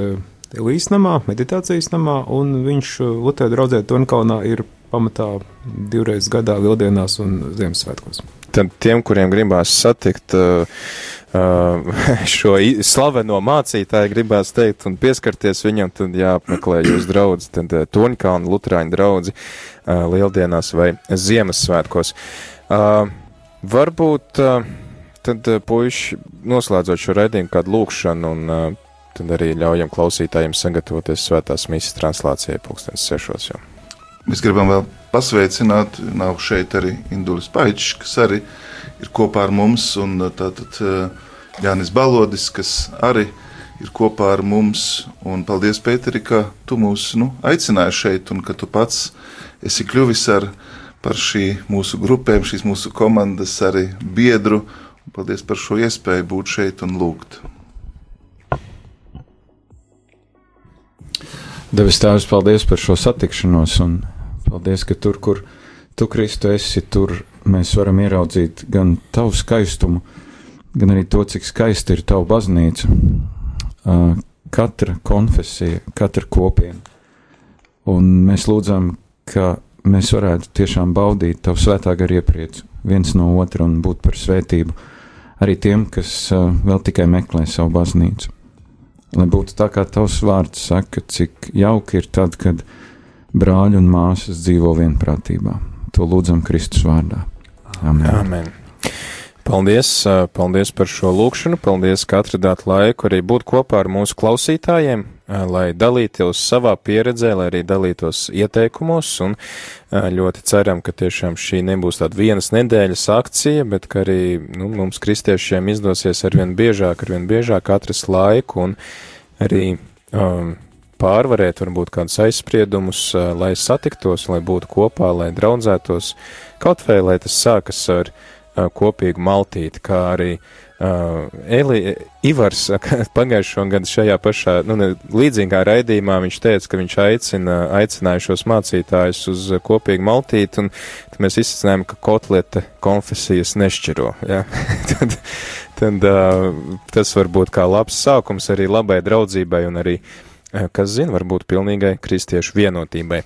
Elīs namā, meditācijas namā, un viņš Lutē draudzē Toņkalnā ir pamatā divreiz gadā lieldienās un Ziemassvētkos. Tad tiem, kuriem gribās satikt uh, *laughs* šo slaveno mācītāju gribās teikt un pieskarties viņam, tad jāapmeklē jūs draudzi, tad Toņkalna Lutrāņu draudzi Lieldienās vai Ziemassvētkos. Varbūt tad puiši noslēdzot šo raidījumu kādu lūkšanu un tad arī ļaujam klausītājiem sagatavoties svētās misijas translācijai pulkstens sešos jau. Mēs gribam vēl pasveicināt, nav šeit arī Indulis Paičs, kas arī ir kopā ar mums, un tātad Jānis Balodis, kas arī ir kopā ar mums, un paldies, Pēteri, ka tu mūs nu, aicināji šeit, un ka tu pats esi kļuvis ar par šī mūsu grupēm, šīs mūsu komandas arī biedru, paldies par šo iespēju būt šeit un lūgt. Devis Tēvs, paldies par šo satikšanos, un paldies, ka tur, kur tu, Kristu, esi, tur mēs varam ieraudzīt gan tavu skaistumu, gan arī to, cik skaista ir tava baznīca. Katra konfesija, katra kopiena. Un mēs lūdzam, ka mēs varētu tiešām baudīt tavu svētā gara iepriecu viens no otra un būt par svētību arī tiem, kas vēl tikai meklē savu baznīcu lai būtu tā, kā tavs vārds saka, cik jauki ir tad, kad brāļi un māsas dzīvo vienprātībā. To lūdzam Kristus vārdā. Amen. Amen. Paldies, paldies par šo lūkšanu, paldies, ka atradāt laiku arī būt kopā ar mūsu klausītājiem, lai dalītos savā pieredzē, lai arī dalītos ieteikumos, un ļoti ceram, ka tiešām šī nebūs tāda vienas nedēļas akcija, bet ka arī nu, mums kristiešiem izdosies arvien biežāk, arvien biežāk atrast laiku un arī um, pārvarēt varbūt kādus aizspriedumus, lai satiktos, lai būtu kopā, lai draudzētos, kaut vai lai tas sākas ar kopīgu maltīti, kā arī uh, Eli, Ivars *laughs* pagājušo gadu šajā pašā, nu, ne, līdzīgā raidījumā viņš teica, ka viņš aicina, aicināja šos mācītājus uz kopīgu maltīti, un mēs izsacinājām, ka kotleta konfesijas nešķiro, ja? *laughs* tad, tad uh, tas var būt kā labs sākums arī labai draudzībai un arī, uh, kas zina, varbūt pilnīgai kristiešu vienotībai.